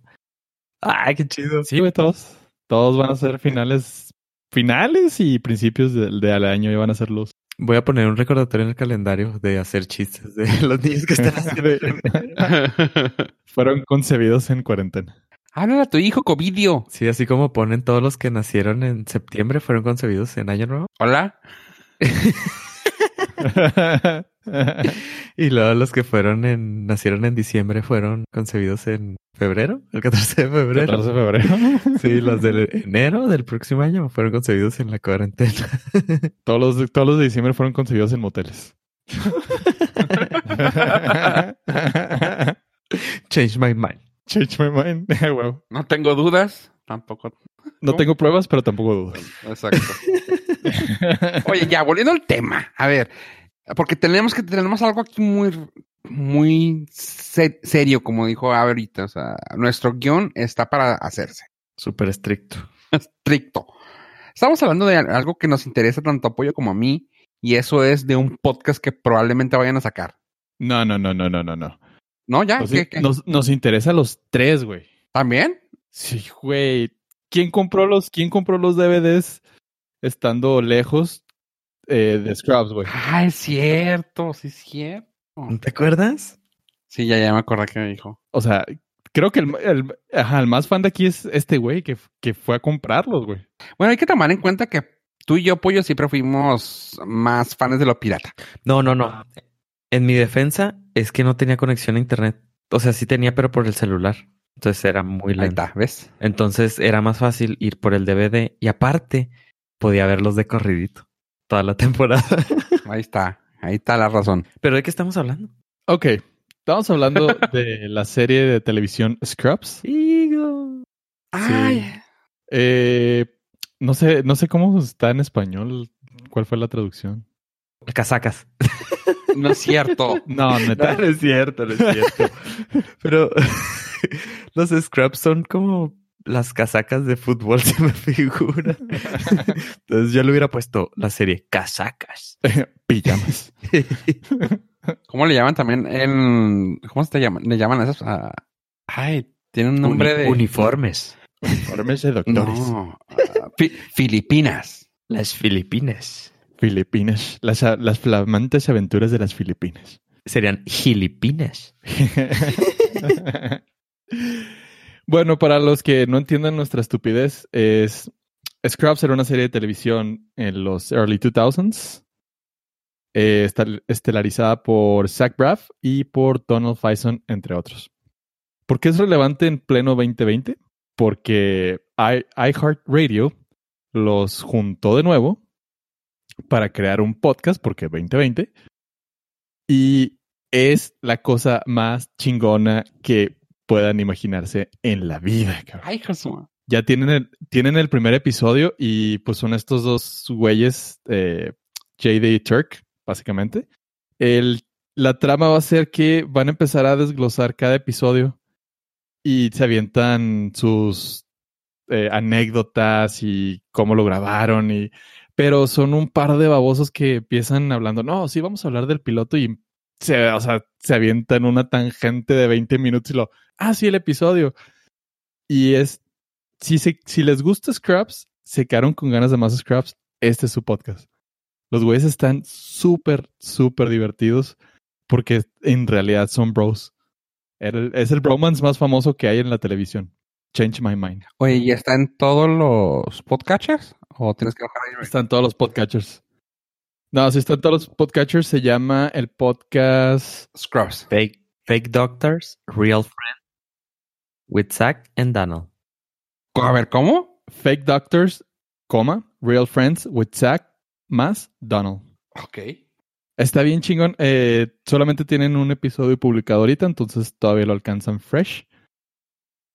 [SPEAKER 3] Ay, qué chido.
[SPEAKER 2] Sí, güey, todos. Todos van a ser finales, finales y principios del de, al año ya van a ser los.
[SPEAKER 3] Voy a poner un recordatorio en el calendario de hacer chistes de <laughs> los niños que están haciendo. <laughs>
[SPEAKER 2] Fueron concebidos en cuarentena.
[SPEAKER 1] Háblale a tu hijo, Covidio.
[SPEAKER 3] Sí, así como ponen todos los que nacieron en septiembre fueron concebidos en Año Nuevo.
[SPEAKER 1] Hola. <laughs> <laughs>
[SPEAKER 3] Y luego los que fueron en, nacieron en diciembre fueron concebidos en febrero, el 14 de febrero.
[SPEAKER 2] 14 de febrero.
[SPEAKER 3] Sí, los de enero del próximo año fueron concebidos en la cuarentena. <laughs>
[SPEAKER 2] Todos los, de- todos los de diciembre fueron concebidos en moteles. <laughs>
[SPEAKER 3] Change my mind.
[SPEAKER 2] Change my mind. Wow.
[SPEAKER 1] No tengo dudas. Tampoco.
[SPEAKER 2] No tengo pruebas, pero tampoco dudas.
[SPEAKER 1] Exacto. Oye, ya, volviendo al tema. A ver, porque tenemos que tenemos algo aquí muy, muy se- serio, como dijo ahorita. O sea, nuestro guion está para hacerse.
[SPEAKER 3] Súper estricto.
[SPEAKER 1] Estricto. Estamos hablando de algo que nos interesa tanto a Pollo como a mí, y eso es de un podcast que probablemente vayan a sacar.
[SPEAKER 2] No, no, no, no, no, no, no.
[SPEAKER 1] ¿No? ¿Ya?
[SPEAKER 2] Nos,
[SPEAKER 1] ¿Qué- qué?
[SPEAKER 2] nos, nos interesa a los tres, güey.
[SPEAKER 1] ¿También?
[SPEAKER 2] Sí, güey. ¿Quién compró los, quién compró los DVDs estando lejos eh, de Scrubs, güey?
[SPEAKER 1] Ah, es cierto, sí es cierto.
[SPEAKER 3] ¿Te acuerdas?
[SPEAKER 1] Sí, ya, ya me acordé que me dijo.
[SPEAKER 2] O sea, creo que el, el, ajá, el más fan de aquí es este güey que, que fue a comprarlos, güey.
[SPEAKER 1] Bueno, hay que tomar en cuenta que tú y yo, Pollo, siempre fuimos más fans de lo pirata.
[SPEAKER 3] No, no, no. En mi defensa es que no tenía conexión a internet. O sea, sí tenía, pero por el celular. Entonces era muy
[SPEAKER 1] está, ¿ves?
[SPEAKER 3] Entonces era más fácil ir por el DVD y aparte podía verlos de corridito toda la <laughs> temporada.
[SPEAKER 1] Ahí está. Ahí está la razón.
[SPEAKER 3] ¿Pero de qué estamos hablando?
[SPEAKER 2] Ok, estamos hablando <laughs> de la serie de televisión Scrubs.
[SPEAKER 3] Higo.
[SPEAKER 1] Ay.
[SPEAKER 2] Eh, no sé, no sé cómo está en español. ¿Cuál fue la traducción?
[SPEAKER 3] Casacas.
[SPEAKER 1] No es cierto. <laughs>
[SPEAKER 2] No, neta.
[SPEAKER 3] No, no es cierto, no es cierto. Pero los scrubs son como las casacas de fútbol, <laughs> se me figura. Entonces yo le hubiera puesto la serie Casacas. <laughs>
[SPEAKER 2] Pijamas.
[SPEAKER 1] ¿Cómo le llaman también en... ¿Cómo se te llaman? Le llaman a esos... ah, Ay, tiene un nombre
[SPEAKER 3] Uni-
[SPEAKER 1] de...
[SPEAKER 3] Uniformes.
[SPEAKER 2] Informes de doctores.
[SPEAKER 1] No. ah, Fi- Filipinas.
[SPEAKER 3] Las Filipinas.
[SPEAKER 2] Filipinas. Las, las flamantes aventuras de las Filipinas.
[SPEAKER 3] Serían Gilipinas. <laughs>
[SPEAKER 2] bueno, para los que no entiendan nuestra estupidez, es Scrubs era una serie de televisión en los early 2000s, eh, estel- estelarizada por Zach Braff y por Donald Faison, entre otros. ¿Por qué es relevante en pleno 2020? Porque iHeartRadio los juntó de nuevo para crear un podcast, porque 2020, y es la cosa más chingona que puedan imaginarse en la vida, cabrón.
[SPEAKER 1] Ay, Jesús.
[SPEAKER 2] Ya tienen el, tienen el primer episodio y pues son estos dos güeyes, eh, JD y Turk, básicamente. El, la trama va a ser que van a empezar a desglosar cada episodio y se avientan sus eh, anécdotas y cómo lo grabaron y pero son un par de babosos que empiezan hablando, no, sí, vamos a hablar del piloto y se, o sea, se avientan una tangente de 20 minutos y lo, ah, sí, el episodio. Y es, si, se, si les gusta Scraps, se quedaron con ganas de más Scraps, este es su podcast. Los güeyes están súper, súper divertidos porque en realidad son bros. El- es el bromance más famoso que hay en la televisión. Change my mind.
[SPEAKER 1] Oye, ¿y está en todos los podcatchers? ¿O tienes que bajar ahí?
[SPEAKER 2] Todos los podcatchers. No, si están todos los podcatchers, se llama el podcast.
[SPEAKER 1] Scrubs.
[SPEAKER 3] Fake, fake Doctors, Real Friends, with Zach and Donald.
[SPEAKER 1] A ver, ¿cómo?
[SPEAKER 2] Fake Doctors, coma, Real Friends with Zach más Donald.
[SPEAKER 1] Ok.
[SPEAKER 2] Está bien chingón. Eh, solamente tienen un episodio publicado ahorita, entonces todavía lo alcanzan fresh.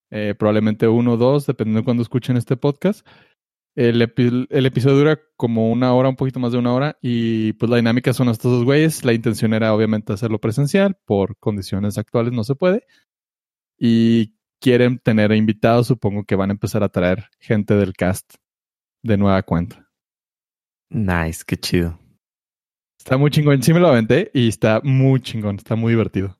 [SPEAKER 2] Eh, probablemente uno o dos, dependiendo de cuando escuchen este podcast. El, epi- el episodio dura como una hora, un poquito más de una hora, y pues la dinámica son estos dos güeyes. La intención era obviamente hacerlo presencial, por condiciones actuales no se puede. Y quieren tener invitados, supongo que van a empezar a traer gente del cast de nueva cuenta.
[SPEAKER 3] Nice, qué chido.
[SPEAKER 2] Está muy chingón. Sí me lo aventé y está muy chingón, está muy divertido.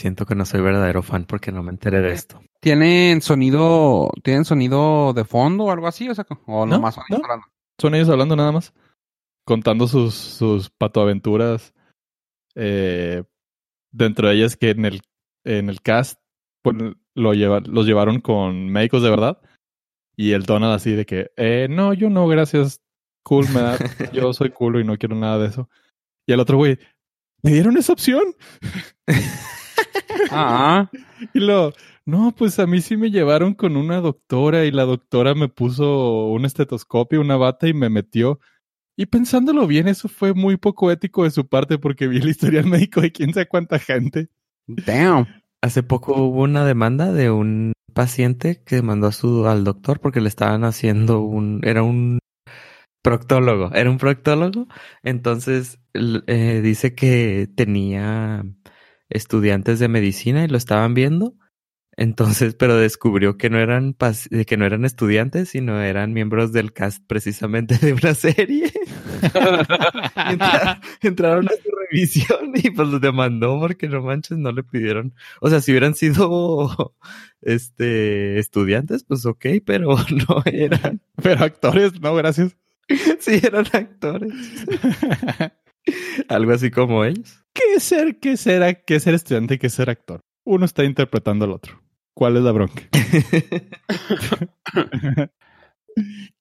[SPEAKER 3] Siento que no soy verdadero fan porque no me enteré de esto.
[SPEAKER 1] ¿Tienen sonido, tienen sonido de fondo o algo así? O sea, o
[SPEAKER 2] No,
[SPEAKER 1] nomás son ellos
[SPEAKER 2] no.
[SPEAKER 1] hablando?
[SPEAKER 2] Son ellos hablando nada más, contando sus, sus patoaventuras. Eh, dentro de ellas que en el, en el cast pues, lo lleva, los llevaron con médicos de verdad. Y el Donald así de que, eh, no, yo no, gracias. Cool, me da, <laughs> yo soy culo y no quiero nada de eso. Y el otro güey, ¿me dieron esa opción? <laughs>
[SPEAKER 1] Ah, <laughs>
[SPEAKER 2] Y lo, no, pues a mí sí me llevaron con una doctora y la doctora me puso un estetoscopio, una bata y me metió. Y pensándolo bien, eso fue muy poco ético de su parte porque vi el historial médico de quién sabe cuánta gente.
[SPEAKER 1] damn.
[SPEAKER 3] Hace poco hubo una demanda de un paciente que mandó a su, al doctor porque le estaban haciendo un, era un proctólogo, era un proctólogo. Entonces eh, dice que tenía estudiantes de medicina y lo estaban viendo. Entonces, pero descubrió que no eran que no eran estudiantes, sino eran miembros del cast precisamente de una serie. <laughs> Entra- entraron a su revisión y pues los demandó porque no manches, no le pidieron. O sea, si hubieran sido este estudiantes, pues ok, pero <laughs> no eran.
[SPEAKER 2] Pero actores, no, gracias.
[SPEAKER 3] Sí eran actores. <laughs> Algo así como ellos.
[SPEAKER 2] ¿Qué ser, qué ser, qué ser estudiante y qué ser actor? Uno está interpretando al otro. ¿Cuál es la bronca? <laughs>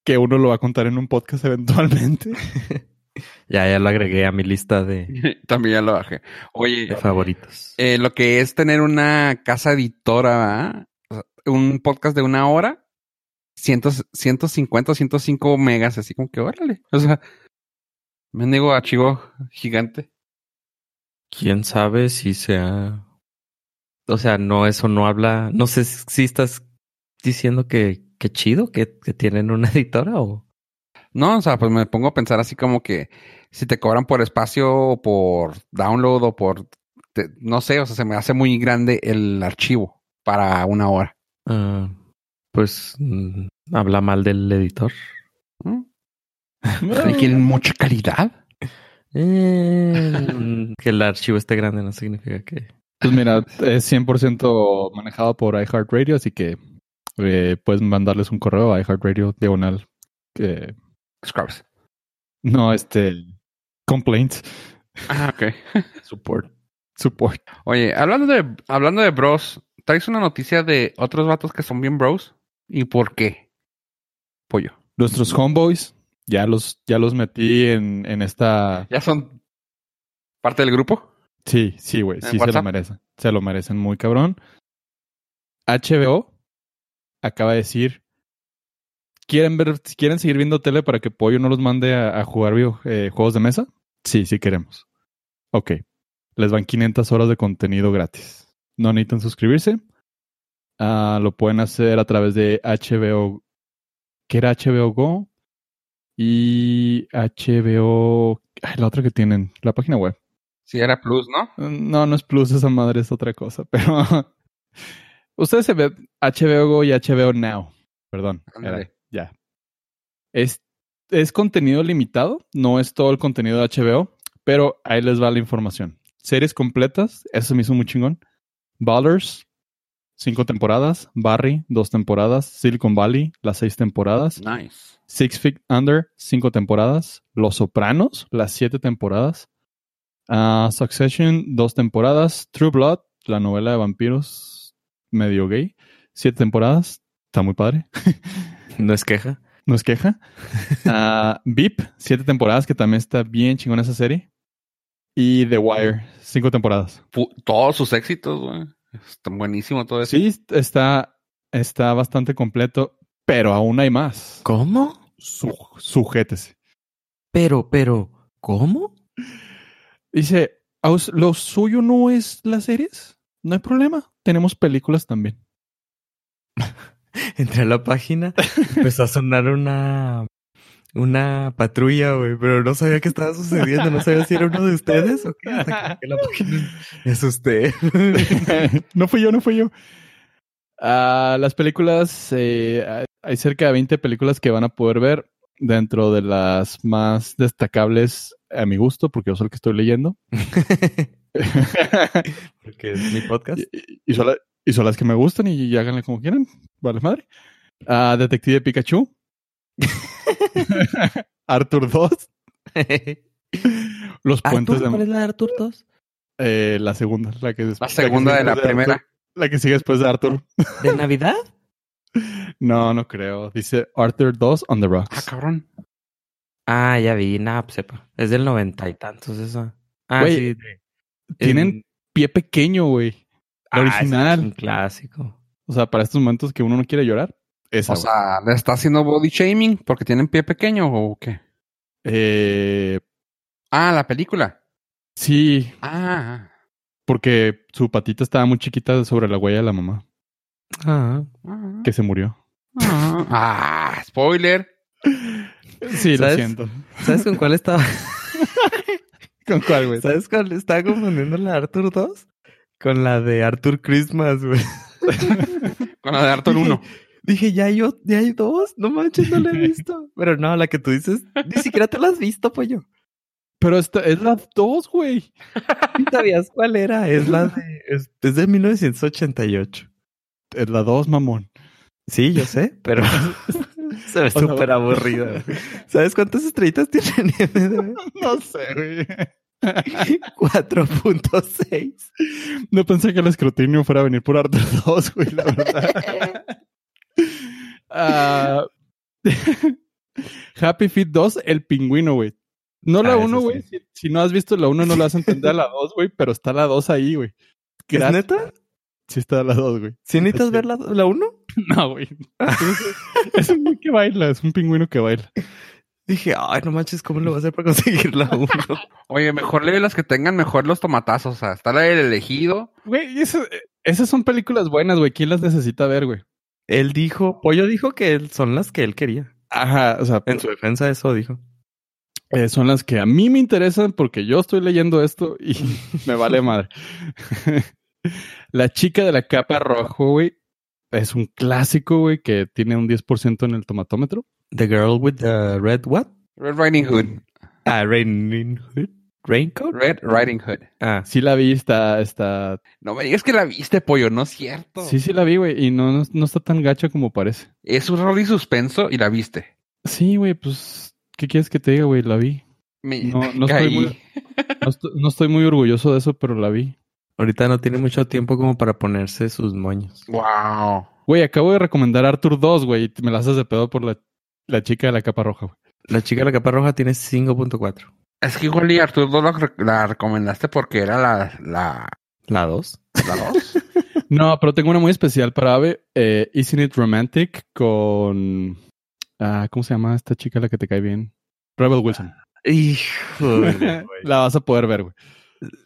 [SPEAKER 2] que uno lo va a contar en un podcast eventualmente. <laughs>
[SPEAKER 3] ya, ya lo agregué a mi lista de, <laughs>
[SPEAKER 1] También ya lo bajé. Oye,
[SPEAKER 3] de favoritos.
[SPEAKER 1] eh, lo que es tener una casa editora, un podcast de una hora, 100, 150 o 105 megas, así como que órale. O sea, me digo archivo gigante.
[SPEAKER 3] ¿Quién sabe si sea... O sea, no, eso no habla... No sé si estás diciendo que, que chido que, que tienen una <laughs> editora o...
[SPEAKER 1] No, o sea, pues me pongo a pensar así como que si te cobran por espacio o por download o por, te- no sé, o sea, se me hace muy grande el archivo para una hora.
[SPEAKER 3] ah, pues mm, habla mal del editor.
[SPEAKER 1] ¿Mm? <laughs> ¿Y quieren mucha calidad?
[SPEAKER 3] Eh, <laughs> que el archivo esté grande no significa que...
[SPEAKER 2] Pues mira, es 100% manejado por iHeartRadio, así que eh, puedes mandarles un correo a iHeartRadio diagonal. eh,
[SPEAKER 1] Scrubs.
[SPEAKER 2] no, este. Complaints.
[SPEAKER 1] Ah, ok. <laughs>
[SPEAKER 3] Support.
[SPEAKER 2] Support.
[SPEAKER 1] Oye, hablando de, hablando de bros, ¿traes una noticia de otros vatos que son bien bros? ¿Y por qué? Pollo.
[SPEAKER 2] Nuestros homeboys, ya los, ya los metí en, en esta.
[SPEAKER 1] ¿Ya son parte del grupo?
[SPEAKER 2] Sí, sí, güey.
[SPEAKER 1] ¿En
[SPEAKER 2] Sí se lo merecen. Se lo merecen muy cabrón. HBO acaba de decir. ¿Quieren ver, quieren seguir viendo tele para que Pollo no los mande a, a jugar video- eh, juegos de mesa? Sí, sí queremos. Ok. Les van 500 horas de contenido gratis. No necesitan suscribirse. Ah, lo pueden hacer a través de HBO. ¿Qué era HBO Go? Y HBO. la otra que tienen, la página web.
[SPEAKER 1] Sí, era plus, ¿no?
[SPEAKER 2] No, no es Plus, esa madre es otra cosa, <laughs> pero ustedes se ven HBO Go y HBO Now. Perdón, era- ya. Es, es contenido limitado, no es todo el contenido de HBO, pero ahí les va la información. Series completas, eso me hizo muy chingón. Ballers, cinco temporadas. Barry, dos temporadas. Silicon Valley, las seis temporadas.
[SPEAKER 1] Nice.
[SPEAKER 2] Six Feet Under, cinco temporadas. Los Sopranos, las siete temporadas. Ah, Succession, dos temporadas. True Blood, la novela de vampiros medio gay, siete temporadas. Está muy padre. <laughs>
[SPEAKER 3] No es queja.
[SPEAKER 2] No es queja. <laughs> Ah, Beep, siete temporadas, que también está bien chingona esa serie. Y The Wire, cinco temporadas.
[SPEAKER 1] Todos sus éxitos, güey. Está buenísimo todo eso.
[SPEAKER 2] Sí, está, está bastante completo, pero aún hay más.
[SPEAKER 3] ¿Cómo?
[SPEAKER 2] Su- sujétese.
[SPEAKER 3] Pero, pero, ¿cómo?
[SPEAKER 2] Dice, "¿Aus- ¿lo suyo no es las series? No hay problema. Tenemos películas también. <laughs>
[SPEAKER 3] Entré a la página, empezó a sonar una una patrulla, güey, pero no sabía qué estaba sucediendo, no sabía si era uno de ustedes o qué. Hasta que la <laughs> me asusté. <laughs>
[SPEAKER 2] no fui yo, no fui yo. Ah, las películas, eh, hay- cerca de 20 películas que van a poder ver dentro de las más destacables a mi gusto, porque yo soy el que estoy leyendo. <laughs>
[SPEAKER 3] Porque es mi podcast.
[SPEAKER 2] y, y son la- y son las que me gustan y háganle como quieran. Vale, madre. Ah, Detective Pikachu. <laughs> Arthur 2. <laughs> Los puentes
[SPEAKER 3] Arthur, ¿cuál
[SPEAKER 2] de
[SPEAKER 3] es la de Arthur 2?
[SPEAKER 2] eh, la segunda, la que des-
[SPEAKER 1] La segunda
[SPEAKER 2] sigue
[SPEAKER 1] de la
[SPEAKER 2] después
[SPEAKER 1] primera.
[SPEAKER 2] Arthur. la que sigue después de Arthur.
[SPEAKER 3] ¿De <laughs> Navidad?
[SPEAKER 2] No, no creo. Dice Arthur 2 on the
[SPEAKER 1] Ah,
[SPEAKER 2] rocks.
[SPEAKER 1] cabrón.
[SPEAKER 3] Ah, ya vi, nada, pues sepa. Es del noventa y tantos eso. Ah, sí. de-
[SPEAKER 2] Tienen
[SPEAKER 3] en-
[SPEAKER 2] pie pequeño, güey. La
[SPEAKER 3] Ah,
[SPEAKER 2] original.
[SPEAKER 3] es un clásico.
[SPEAKER 2] O sea, para estos momentos que uno no quiere llorar. Esa,
[SPEAKER 1] O
[SPEAKER 2] güey.
[SPEAKER 1] sea, ¿le está haciendo body shaming porque tienen pie pequeño o qué?
[SPEAKER 2] Eh,
[SPEAKER 1] Ah, la película.
[SPEAKER 2] sí,
[SPEAKER 1] Ah.
[SPEAKER 2] porque su patita estaba muy chiquita sobre la huella de la mamá,
[SPEAKER 3] Ah.
[SPEAKER 1] Ah.
[SPEAKER 2] que se murió.
[SPEAKER 1] Ah, Ah, spoiler.
[SPEAKER 2] Sí, lo siento.
[SPEAKER 3] ¿Sabes con cuál estaba? <laughs>
[SPEAKER 2] ¿Con cuál, güey?
[SPEAKER 3] ¿Sabes cuál estaba confundiendo la de Arthur 2? Con la de Arthur Christmas, güey. <laughs>
[SPEAKER 1] Con la de Arthur 1. <laughs>
[SPEAKER 3] Dije, ya hay, ya hay dos. No manches, no la he <laughs> visto. Pero no, la que tú dices, ni siquiera te la has visto, pollo.
[SPEAKER 2] Pero esta es la 2, güey.
[SPEAKER 3] ¿Sí ¿Sabías cuál era? Es la de. Es, es de 1988.
[SPEAKER 2] Es la 2, mamón.
[SPEAKER 3] Sí, yo sé, pero. <laughs> Se ve
[SPEAKER 2] sea,
[SPEAKER 3] súper aburrida. <laughs> ¿Sabes cuántas estrellitas tiene en IMDb?
[SPEAKER 2] No sé, güey.
[SPEAKER 3] 4.6.
[SPEAKER 2] No pensé que el escrutinio fuera a venir por Arthur 2, güey, la verdad. Ah, <laughs> Happy Feet 2, el pingüino, güey. No la
[SPEAKER 3] Ah,
[SPEAKER 2] 1,
[SPEAKER 3] eso
[SPEAKER 2] güey.
[SPEAKER 3] sí.
[SPEAKER 2] Si, si no has visto la 1, no la vas a entender a la 2, güey, pero está la 2 ahí, güey.
[SPEAKER 3] ¿Es neta?
[SPEAKER 2] Sí está la 2, güey.
[SPEAKER 3] ¿Sí necesitas
[SPEAKER 2] Sí.
[SPEAKER 3] ver la, la 1? <laughs>
[SPEAKER 2] No, güey. Es un güey que baila, es un pingüino que baila.
[SPEAKER 3] Dije, ay, no manches, ¿cómo lo voy a hacer para conseguir la 1? <laughs>
[SPEAKER 1] Oye, mejor lee las que tengan mejor los tomatazos. O sea, está la del elegido.
[SPEAKER 2] Güey, eso- esas son películas buenas, güey. ¿Quién las necesita ver, güey?
[SPEAKER 3] Él dijo, Pollo dijo que él- son las que él quería.
[SPEAKER 2] Ajá, o sea,
[SPEAKER 3] En su defensa eso dijo.
[SPEAKER 2] eh, son las que a mí me interesan porque yo estoy leyendo esto y <laughs> me vale madre. <laughs> la chica de la capa rojo, güey, es un clásico, güey, que tiene un 10% en el tomatómetro.
[SPEAKER 3] The girl with the red what?
[SPEAKER 1] Red Riding Hood.
[SPEAKER 3] Ah, rain hood. Raincoat?
[SPEAKER 1] Red Riding Hood.
[SPEAKER 3] Ah,
[SPEAKER 2] Sí la vi, está, está...
[SPEAKER 1] No me digas que la viste, pollo, no es cierto.
[SPEAKER 2] Sí, sí la vi, güey, y no, no, no está tan gacha como parece.
[SPEAKER 1] Es un rol y suspenso y la viste.
[SPEAKER 2] Sí, güey, pues, ¿qué quieres que te diga, güey? La vi.
[SPEAKER 1] Me
[SPEAKER 2] No, no <laughs> estoy muy- No estoy, no estoy muy orgulloso de eso, pero la vi.
[SPEAKER 3] ahorita no tiene mucho tiempo como para ponerse sus moños.
[SPEAKER 1] Wow.
[SPEAKER 2] Güey, acabo de recomendar Arthur 2, güey, y me la haces de pedo por la, la chica de la capa roja, güey.
[SPEAKER 3] La chica de la capa roja tiene 5.4.
[SPEAKER 1] Es que igual y Arturo la, la recomendaste porque era la, la,
[SPEAKER 3] La 2.
[SPEAKER 1] la dos. <laughs>
[SPEAKER 2] No, pero tengo una muy especial para Ave. Eh, Isn't It Romantic con... Ah, ¿Cómo se llama esta chica la que te cae bien? Rebel Wilson.
[SPEAKER 3] Híjole, güey. <laughs>
[SPEAKER 2] la vas a poder ver, güey.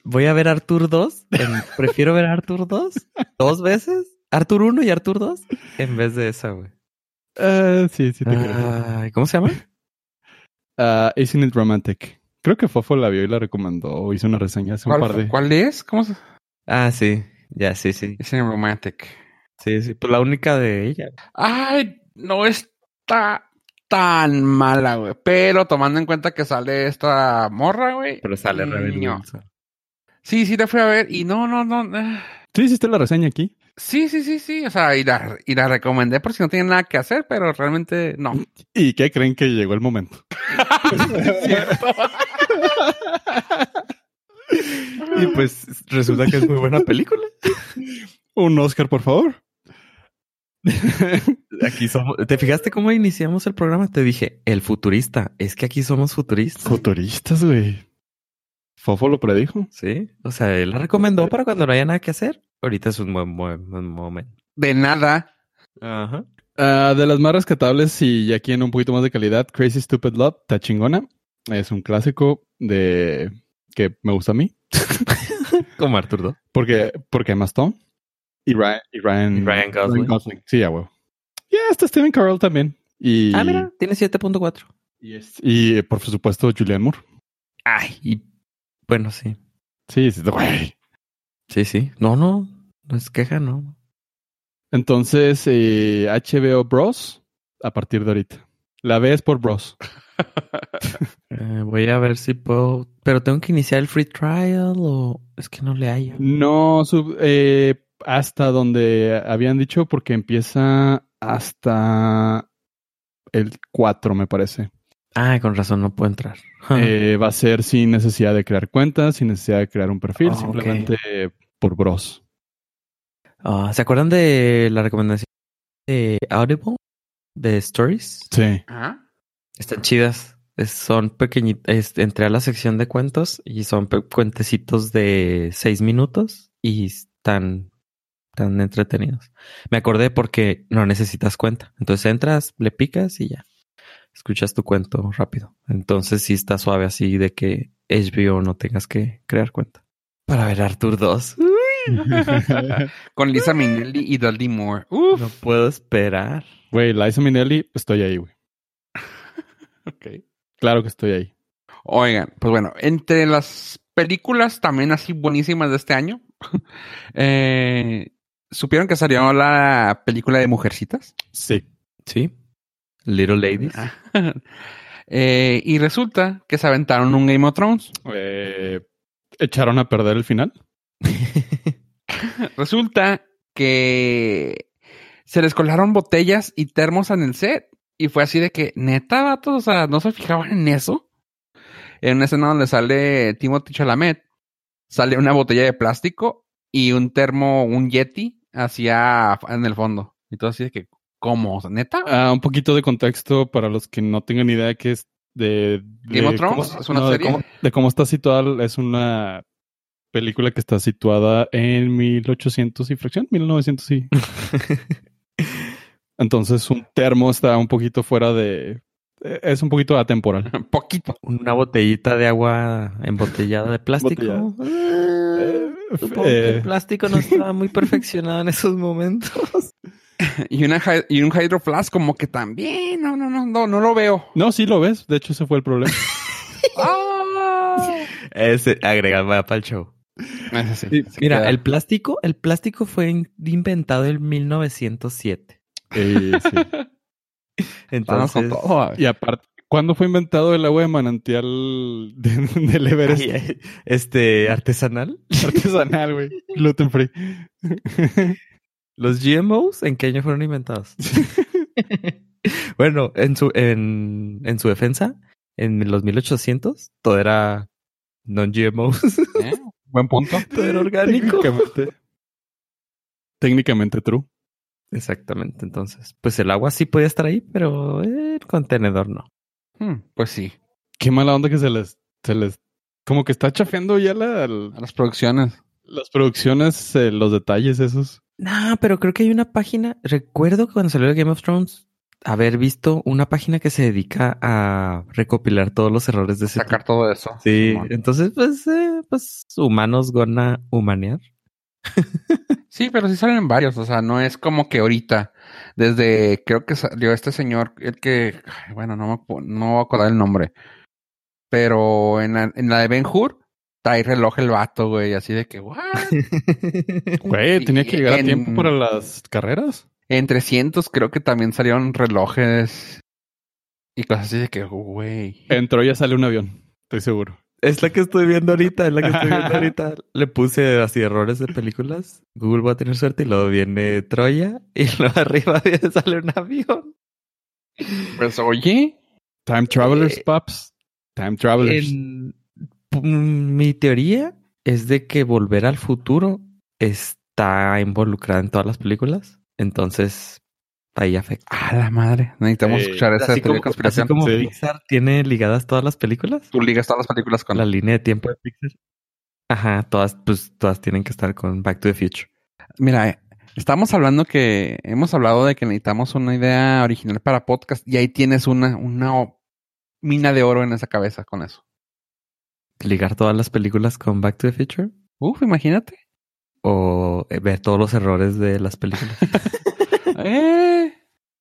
[SPEAKER 3] Voy a ver Arthur 2. en- Prefiero ver Arthur 2 dos veces. Arthur 1 y Arthur 2 en vez de esa, güey.
[SPEAKER 2] Eh, sí, sí te creo.
[SPEAKER 3] Ay, ¿Cómo se llama?
[SPEAKER 2] Ah, Isn't It Romantic. Creo que Fofo la vio y la recomendó. o Hizo una reseña hace un par
[SPEAKER 1] ¿Cuál,
[SPEAKER 2] de...
[SPEAKER 1] ¿Cuál es? ¿Cómo se
[SPEAKER 3] Ah, sí. Ya, sí, sí.
[SPEAKER 1] Es en Romantic.
[SPEAKER 3] Sí, sí. Pues la única de ella.
[SPEAKER 1] Ay, no está tan mala, güey. Pero tomando en cuenta que sale esta morra, güey.
[SPEAKER 3] Pero sale Rebel.
[SPEAKER 1] Sí, sí, la fui a ver y no, no, no. eh.
[SPEAKER 2] Sí, hiciste la reseña aquí.
[SPEAKER 1] Sí, sí, sí, sí. O sea, y la, y la recomendé por si no tienen nada que hacer, pero realmente no.
[SPEAKER 2] ¿Y qué creen que llegó el momento? <laughs>
[SPEAKER 3] Y pues resulta que es muy buena película.
[SPEAKER 2] Un Oscar, por favor.
[SPEAKER 3] Aquí somos. ¿Te fijaste cómo iniciamos el programa? Te dije, el futurista. Es que aquí somos futuristas.
[SPEAKER 2] Futuristas, güey. Fofo lo predijo.
[SPEAKER 3] Sí. O sea, él la recomendó para cuando no haya nada que hacer. Ahorita es un buen, buen- buen momento.
[SPEAKER 1] De nada.
[SPEAKER 3] Ajá.
[SPEAKER 2] Ah, de las más rescatables y aquí en un poquito más de calidad, Crazy Stupid Love, está chingona. Es un clásico de que me gusta a mí. <laughs>
[SPEAKER 3] Como Arthur 2.
[SPEAKER 2] Porque, porque Emma Stone y Ryan, y Ryan,
[SPEAKER 3] Y Ryan Gosling.
[SPEAKER 2] Sí, ya, huevo. Y está Steven Carell también. Y,
[SPEAKER 3] Ah, mira, tiene 7.4.
[SPEAKER 2] y, es- y, por supuesto Julianne Moore.
[SPEAKER 3] Ay, y bueno, sí.
[SPEAKER 2] Sí, sí, güey.
[SPEAKER 3] Sí, sí. No, no. No es queja, no.
[SPEAKER 2] Entonces, eh, HBO Bros. a partir de ahorita. La ves por Bros.
[SPEAKER 3] Eh, voy a ver si puedo. Pero tengo que iniciar el free trial o es que no le hallo.
[SPEAKER 2] No, sub- eh, hasta donde habían dicho, porque empieza hasta el 4, me parece.
[SPEAKER 3] Ah, con razón, no puedo entrar. <laughs>
[SPEAKER 2] Eh, va a ser sin necesidad de crear cuentas, sin necesidad de crear un perfil,
[SPEAKER 3] Ah,
[SPEAKER 2] simplemente por Bros.
[SPEAKER 3] Ah, ¿Se acuerdan de la recomendación de Audible? De Stories.
[SPEAKER 2] Sí.
[SPEAKER 1] Ajá.
[SPEAKER 3] Están chidas. Es- son pequeñitas. Entré a la sección de cuentos y son cuentecitos de seis minutos y están tan entretenidos. Me acordé porque no necesitas cuenta. Entonces entras, le picas y ya. Escuchas tu cuento rápido. Entonces sí está suave así de que HBO no tengas que crear cuenta. Para ver Arthur 2. <laughs>
[SPEAKER 1] Con Lisa Minnelli y Dudley Moore. Uf.
[SPEAKER 3] No puedo esperar.
[SPEAKER 2] Güey, Liza Minnelli, estoy ahí, güey.
[SPEAKER 1] Ok.
[SPEAKER 2] Claro que estoy ahí.
[SPEAKER 1] Oigan, pues bueno, entre las películas también así buenísimas de este año, <laughs> eh, ¿supieron que salió la película de Mujercitas?
[SPEAKER 2] Sí.
[SPEAKER 3] Sí. Little Ladies. <laughs>
[SPEAKER 1] Eh, y resulta que se aventaron un Game of Thrones.
[SPEAKER 2] Eh, ¿Echaron a perder el final? <laughs>
[SPEAKER 1] Resulta que se les colaron botellas y termos en el set. Y fue así de que, neta, vatos, o sea, no se fijaban en eso. en una escena donde sale Timothy Chalamet, sale una botella de plástico y un termo, un Yeti, hacia en el fondo. Y todo así de que, ¿cómo? ¿Neta?
[SPEAKER 2] Ah, un poquito de contexto para los que no tengan idea de qué es de, de
[SPEAKER 1] Game of Thrones,
[SPEAKER 2] cómo-
[SPEAKER 1] ¿es una
[SPEAKER 2] no, de
[SPEAKER 1] serie?
[SPEAKER 2] cómo- de cómo está situada, es una película que está situada en 1800 y fracción, 1900 y... <laughs> Entonces un termo está un poquito fuera de... eh, Es un poquito atemporal. <laughs>
[SPEAKER 1] Poquito.
[SPEAKER 3] Una botellita de agua embotellada de plástico. Eh, supongo que
[SPEAKER 2] Eh,
[SPEAKER 3] el plástico no estaba muy perfeccionado en esos momentos. <laughs>
[SPEAKER 1] Y, una, y un Hydro Flask como que también, no, no, no, no, no lo veo.
[SPEAKER 2] No, sí lo ves. De hecho, ese fue el problema. <laughs>
[SPEAKER 1] ¡Ah!
[SPEAKER 3] Ese agregaba para el show.
[SPEAKER 1] Sí,
[SPEAKER 3] Mira,
[SPEAKER 1] queda.
[SPEAKER 3] el plástico, el plástico fue in- inventado en 1907.
[SPEAKER 2] Eh, sí. <laughs>
[SPEAKER 1] Vamos con
[SPEAKER 3] Entonces,
[SPEAKER 1] todo.
[SPEAKER 2] Y aparte, ¿cuándo fue inventado el agua de manantial de- <laughs> del Everest?
[SPEAKER 3] ay, ay, este artesanal. <laughs>
[SPEAKER 2] Artesanal, güey. Gluten free.
[SPEAKER 3] Los GMOs, ¿en qué año fueron inventados? bueno, en su, en, en su defensa, en los 1800, todo era non-GMOs.
[SPEAKER 1] ¿Eh? Buen punto.
[SPEAKER 3] todo era orgánico.
[SPEAKER 2] Técnicamente. Técnicamente true.
[SPEAKER 3] Exactamente, entonces, pues el agua sí podía estar ahí, pero el contenedor no.
[SPEAKER 1] Hmm, pues sí,
[SPEAKER 2] Qué mala onda que se les, se les, como que está chafeando ya la,
[SPEAKER 1] a las producciones.
[SPEAKER 2] las producciones, eh, los detalles esos.
[SPEAKER 3] No, pero creo que hay una página. Recuerdo que cuando salió Game of Thrones, haber visto una página que se dedica a recopilar todos los errores de ese
[SPEAKER 1] Sacar
[SPEAKER 3] tipo.
[SPEAKER 1] todo eso.
[SPEAKER 3] Sí, entonces, pues, eh, pues, humanos gonna humanear.
[SPEAKER 1] Sí, pero sí salen varios, o sea, no es como que ahorita, desde, creo que salió este señor, el que, bueno, no me, no me voy a acordar el nombre, pero en la, en la de Ben Hur, trae reloj el vato, güey, así de que, ¿what? <laughs>
[SPEAKER 2] Güey, tenía que llegar a tiempo para las carreras.
[SPEAKER 1] En 300 creo que también salieron relojes y cosas así de que, güey.
[SPEAKER 2] Entró y ya sale un avión. Estoy seguro.
[SPEAKER 3] Es la que estoy viendo ahorita, es la que estoy viendo ahorita. <laughs> Le puse así errores de películas. Google va a tener suerte y luego viene Troya y <laughs> luego arriba <laughs> sale un avión.
[SPEAKER 1] Pues oye,
[SPEAKER 2] Time Travelers,
[SPEAKER 3] Eh,
[SPEAKER 2] paps. Time Travelers.
[SPEAKER 3] En- mm, mi teoría es de que Volver al Futuro está involucrada en todas las películas. Entonces, ahí afecta.
[SPEAKER 1] a la madre, necesitamos
[SPEAKER 2] Eh,
[SPEAKER 1] escuchar esa
[SPEAKER 3] Así
[SPEAKER 1] teoría de conspiración.
[SPEAKER 3] así como
[SPEAKER 2] Sí.
[SPEAKER 3] Pixar tiene ligadas todas las películas.
[SPEAKER 1] Tú ligas todas las películas con
[SPEAKER 3] La línea de tiempo de Pixar. Ajá, todas, pues, todas tienen que estar con Back to the Future.
[SPEAKER 1] Mira, eh, estamos hablando que hemos hablado de que necesitamos una idea original para podcast y ahí tienes una, una mina de oro en esa cabeza con eso.
[SPEAKER 3] Ligar todas las películas con Back to the Future.
[SPEAKER 1] Uf, imagínate.
[SPEAKER 3] o eh, ver todos los errores de las películas. <laughs>
[SPEAKER 1] eh,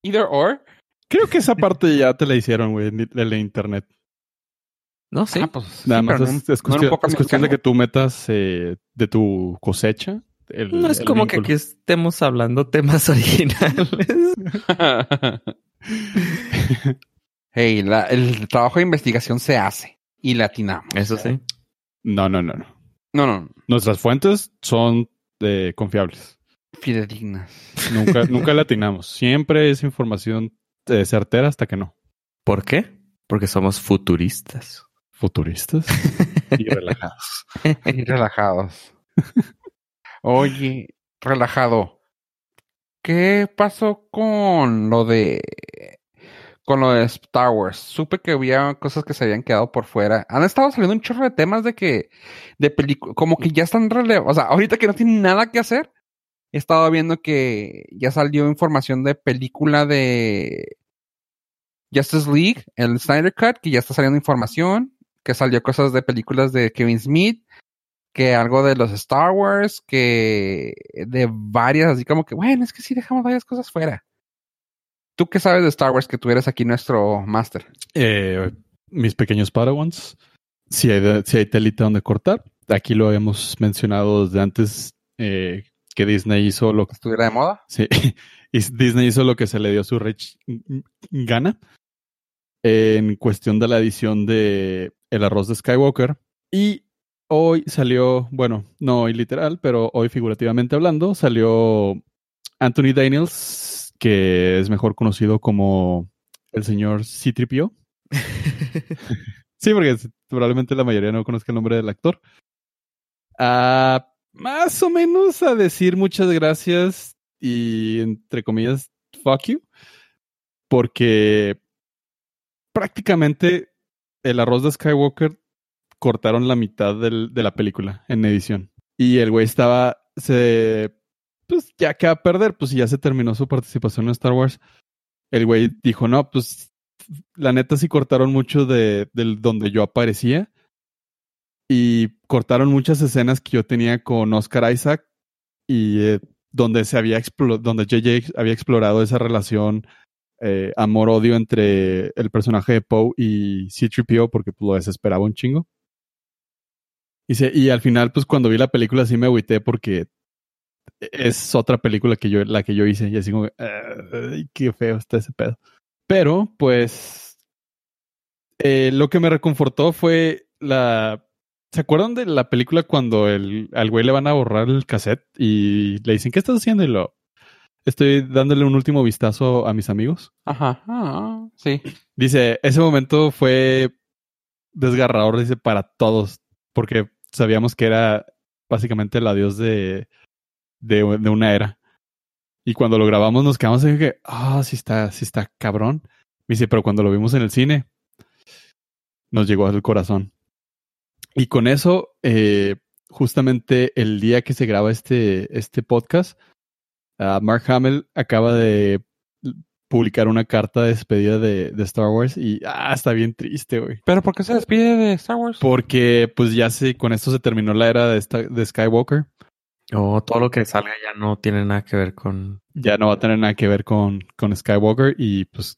[SPEAKER 1] either or.
[SPEAKER 2] Creo que esa parte ya te la hicieron, güey, de la internet.
[SPEAKER 3] No, sí.
[SPEAKER 1] Ah, pues,
[SPEAKER 2] Nada
[SPEAKER 1] sí,
[SPEAKER 2] más
[SPEAKER 1] pero
[SPEAKER 2] es,
[SPEAKER 1] no-
[SPEAKER 2] es
[SPEAKER 1] no era un
[SPEAKER 2] cuestión,
[SPEAKER 1] poco
[SPEAKER 2] es cuestión de que tú metas eh, de tu cosecha. el-
[SPEAKER 3] no es
[SPEAKER 2] el
[SPEAKER 3] como que aquí estemos hablando temas <laughs> originales. <laughs>
[SPEAKER 1] hey, la- el trabajo de investigación se hace y le atinamos.
[SPEAKER 3] Eso sí.
[SPEAKER 2] No, no, no, no.
[SPEAKER 1] No, no,
[SPEAKER 2] Nuestras fuentes son eh, confiables.
[SPEAKER 1] Fidedignas.
[SPEAKER 2] Nunca, nunca latinamos. Siempre es información eh, certera hasta que no.
[SPEAKER 3] ¿Por qué? Porque somos futuristas.
[SPEAKER 2] Futuristas <laughs> y relajados.
[SPEAKER 1] Y relajados. Oye, relajado. ¿Qué pasó con lo de con lo de Star Wars? Supe que había cosas que se habían quedado por fuera. Han estado saliendo un chorro de temas de que de películas como que ya están relevados. O sea, ahorita que no tienen nada que hacer, he estado viendo que ya salió información de película de Justice League, el Snyder Cut, que ya está saliendo información, que salió cosas de películas de Kevin Smith, que algo de los Star Wars, que de varias, así como que, bueno, es que sí dejamos varias cosas fuera. ¿Tú qué sabes de Star Wars que tú eres aquí nuestro máster?
[SPEAKER 2] Eh, mis pequeños Padawans. Si hay, si hay telita donde cortar. Aquí lo habíamos mencionado desde antes eh, que Disney hizo lo que
[SPEAKER 1] ¿Estuviera de moda?
[SPEAKER 2] Sí, <laughs> y Disney hizo lo que se le dio su rich gana en cuestión de la edición de El arroz de Skywalker. Y hoy salió, bueno, no hoy literal, pero hoy figurativamente hablando, salió Anthony Daniels, que es mejor conocido como el señor C-3PO. <laughs> <laughs> Sí, porque probablemente la mayoría no conozca el nombre del actor. Ah, más o menos a decir muchas gracias y entre comillas, fuck you. Porque prácticamente el arroz de Skywalker cortaron la mitad de la película en edición. Y el güey estaba, se, pues ya que va a perder, pues ya se terminó su participación en Star Wars. El güey dijo, no, pues la neta sí cortaron mucho de, del donde yo aparecía. Y cortaron muchas escenas que yo tenía con Oscar Isaac y eh, donde se había donde JJ había explorado esa relación eh, amor-odio entre el personaje de Poe y C-3PO porque pues, lo desesperaba un chingo. Y, se- y al final, pues cuando vi la película sí me agüité porque es otra película que yo, la que yo hice y así como, "Ay, qué feo está ese pedo. Pero, pues, eh, lo que me reconfortó fue la... ¿Se acuerdan de la película cuando el, al güey le van a borrar el cassette y le dicen, ¿qué estás haciendo? Y lo... Estoy dándole un último vistazo a mis amigos.
[SPEAKER 1] Ajá. Ah, sí.
[SPEAKER 2] Dice, ese momento fue desgarrador, dice, para todos, porque sabíamos que era básicamente el adiós de, de, de una era. Y cuando lo grabamos nos quedamos y dije, ah, sí está, sí está cabrón. Me dice, pero cuando lo vimos en el cine, nos llegó al corazón. Y con eso, eh, justamente el día que se graba este, este podcast, ah, Mark Hamill acaba de publicar una carta de despedida de, de Star Wars y ah, está bien triste, güey.
[SPEAKER 1] ¿Pero por qué se despide de Star Wars?
[SPEAKER 2] Porque pues ya se, con esto se terminó la era de, esta- de Skywalker.
[SPEAKER 3] O todo lo que salga ya no tiene nada que ver con.
[SPEAKER 2] Ya no va a tener nada que ver con, con Skywalker y pues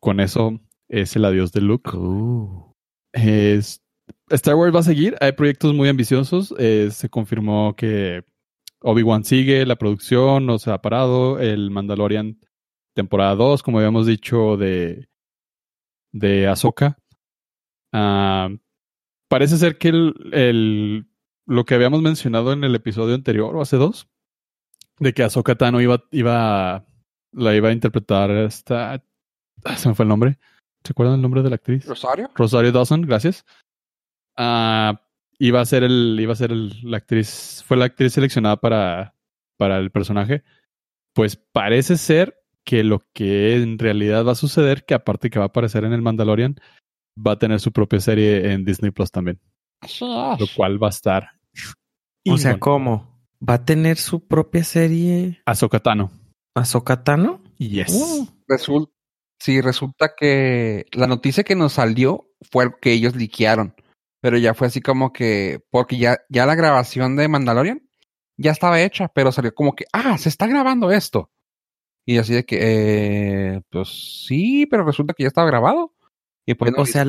[SPEAKER 2] con eso es el adiós de Luke.
[SPEAKER 3] Uh.
[SPEAKER 2] Es- Star Wars va a seguir, hay proyectos muy ambiciosos. eh, se confirmó que Obi-Wan sigue, la producción no se ha parado, el Mandalorian temporada 2, como habíamos dicho, de, de Ahsoka. Ah, parece ser que el, el- lo que habíamos mencionado en el episodio anterior, o hace dos, de que Ahsoka Tano iba, iba, la iba a interpretar esta... ah, Se me fue el nombre. ¿Se acuerdan el nombre de la actriz?
[SPEAKER 1] ¿Rosario?
[SPEAKER 2] Rosario Dawson, gracias. Ah, iba a ser el, iba a ser el- la actriz, fue la actriz seleccionada para, para el personaje. Pues parece ser que lo que en realidad va a suceder, que aparte que va a aparecer en el Mandalorian, va a tener su propia serie en Disney Plus también, lo cual va a estar.
[SPEAKER 3] O sea. ¿cómo? ¿Va a tener su propia serie
[SPEAKER 2] Ahsoka Tano.
[SPEAKER 3] Ahsoka Tano?
[SPEAKER 2] Yes.
[SPEAKER 3] Uh.
[SPEAKER 1] Resul- sí, resulta que la noticia que nos salió fue el que ellos liquearon. Pero ya fue así como que, porque ya, ya la grabación de Mandalorian ya estaba hecha, pero salió como que, ah, se está grabando esto. Y así de que, eh, pues sí, pero resulta que ya estaba grabado. Y pues
[SPEAKER 3] O sea,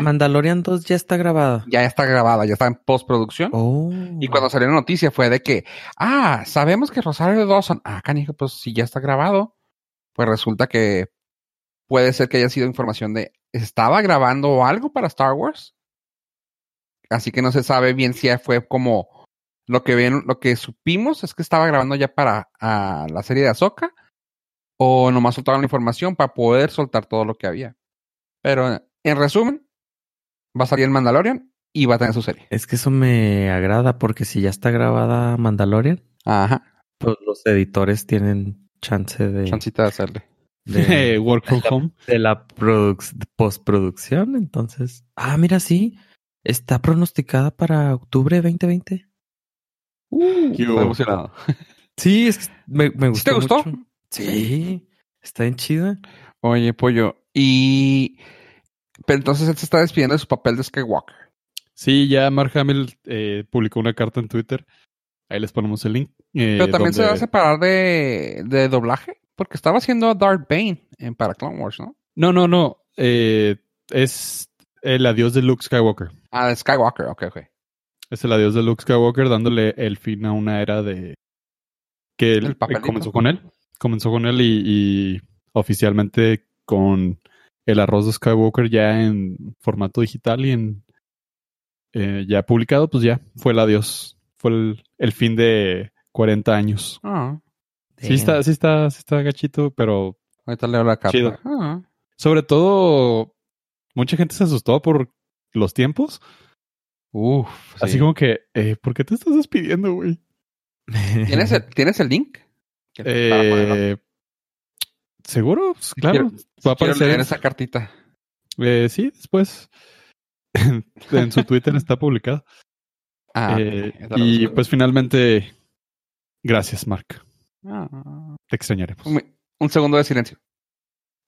[SPEAKER 3] Mandalorian 2 ya está grabada.
[SPEAKER 1] ya está grabada, ya está en postproducción.
[SPEAKER 3] Oh.
[SPEAKER 1] Y cuando salió la noticia fue de que, ah, sabemos que Rosario Dawson, ah, canijo, pues si ya está grabado, pues resulta que puede ser que haya sido información de, estaba grabando algo para Star Wars. Así que no se sabe bien si fue como lo que ven, lo que supimos es que estaba grabando ya para ah, la serie de Ahsoka o nomás soltaron la información para poder soltar todo lo que había. Pero en resumen, va a salir el Mandalorian y va a tener su serie.
[SPEAKER 3] Es que eso me agrada porque si ya está grabada Mandalorian,
[SPEAKER 1] Ajá,
[SPEAKER 3] pues los editores tienen chance de,
[SPEAKER 1] chancita de hacerle.
[SPEAKER 3] de, <laughs>
[SPEAKER 2] Work from home.
[SPEAKER 3] de la produc- postproducción. Entonces, ah, mira, sí, está pronosticada para octubre 2020.
[SPEAKER 1] Uh,
[SPEAKER 2] Qué
[SPEAKER 1] emocionado.
[SPEAKER 3] Sí, es que me, me
[SPEAKER 1] ¿Sí
[SPEAKER 3] gustó.
[SPEAKER 1] te gustó?
[SPEAKER 3] mucho. Sí, está bien chida.
[SPEAKER 1] Oye, pollo. Y. Pero entonces él se está despidiendo de su papel de Skywalker.
[SPEAKER 2] Sí, ya Mark Hamill eh, publicó una carta en Twitter. Ahí les ponemos el link. eh,
[SPEAKER 1] Pero también se va a separar de, de doblaje. Porque estaba haciendo a Darth Bane en para Clone Wars, ¿no?
[SPEAKER 2] No, no, no. Eh, es el adiós de Luke Skywalker.
[SPEAKER 1] Ah, de Skywalker, ok, ok.
[SPEAKER 2] Es el adiós de Luke Skywalker dándole el fin a una era de... Que él,
[SPEAKER 1] El papelito.
[SPEAKER 2] comenzó con él. Comenzó con él y, y oficialmente con el arroz de Skywalker ya en formato digital y en eh, ya publicado, pues ya fue el adiós. Fue el, el fin de 40 años.
[SPEAKER 1] Ah,
[SPEAKER 2] Sí está, sí está, sí está gachito, pero
[SPEAKER 1] ahorita leo la carta.
[SPEAKER 2] Chido.
[SPEAKER 1] Ah,
[SPEAKER 2] sobre todo mucha gente se asustó por los tiempos.
[SPEAKER 1] Uf.
[SPEAKER 2] Así
[SPEAKER 1] sí.
[SPEAKER 2] como que, eh, ¿por qué te estás despidiendo, güey?
[SPEAKER 1] ¿Tienes el, ¿Tienes el link?
[SPEAKER 2] Eh, ¿Seguro? Pues, claro.
[SPEAKER 1] Quiero-
[SPEAKER 2] Va a aparecer.
[SPEAKER 1] leer esa cartita.
[SPEAKER 2] Eh, sí, después. <laughs> en su Twitter está publicado.
[SPEAKER 1] Ah,
[SPEAKER 2] Eh, y pues finalmente, gracias, Mark.
[SPEAKER 1] Ah,
[SPEAKER 2] Te extrañaremos.
[SPEAKER 1] un, un segundo de silencio.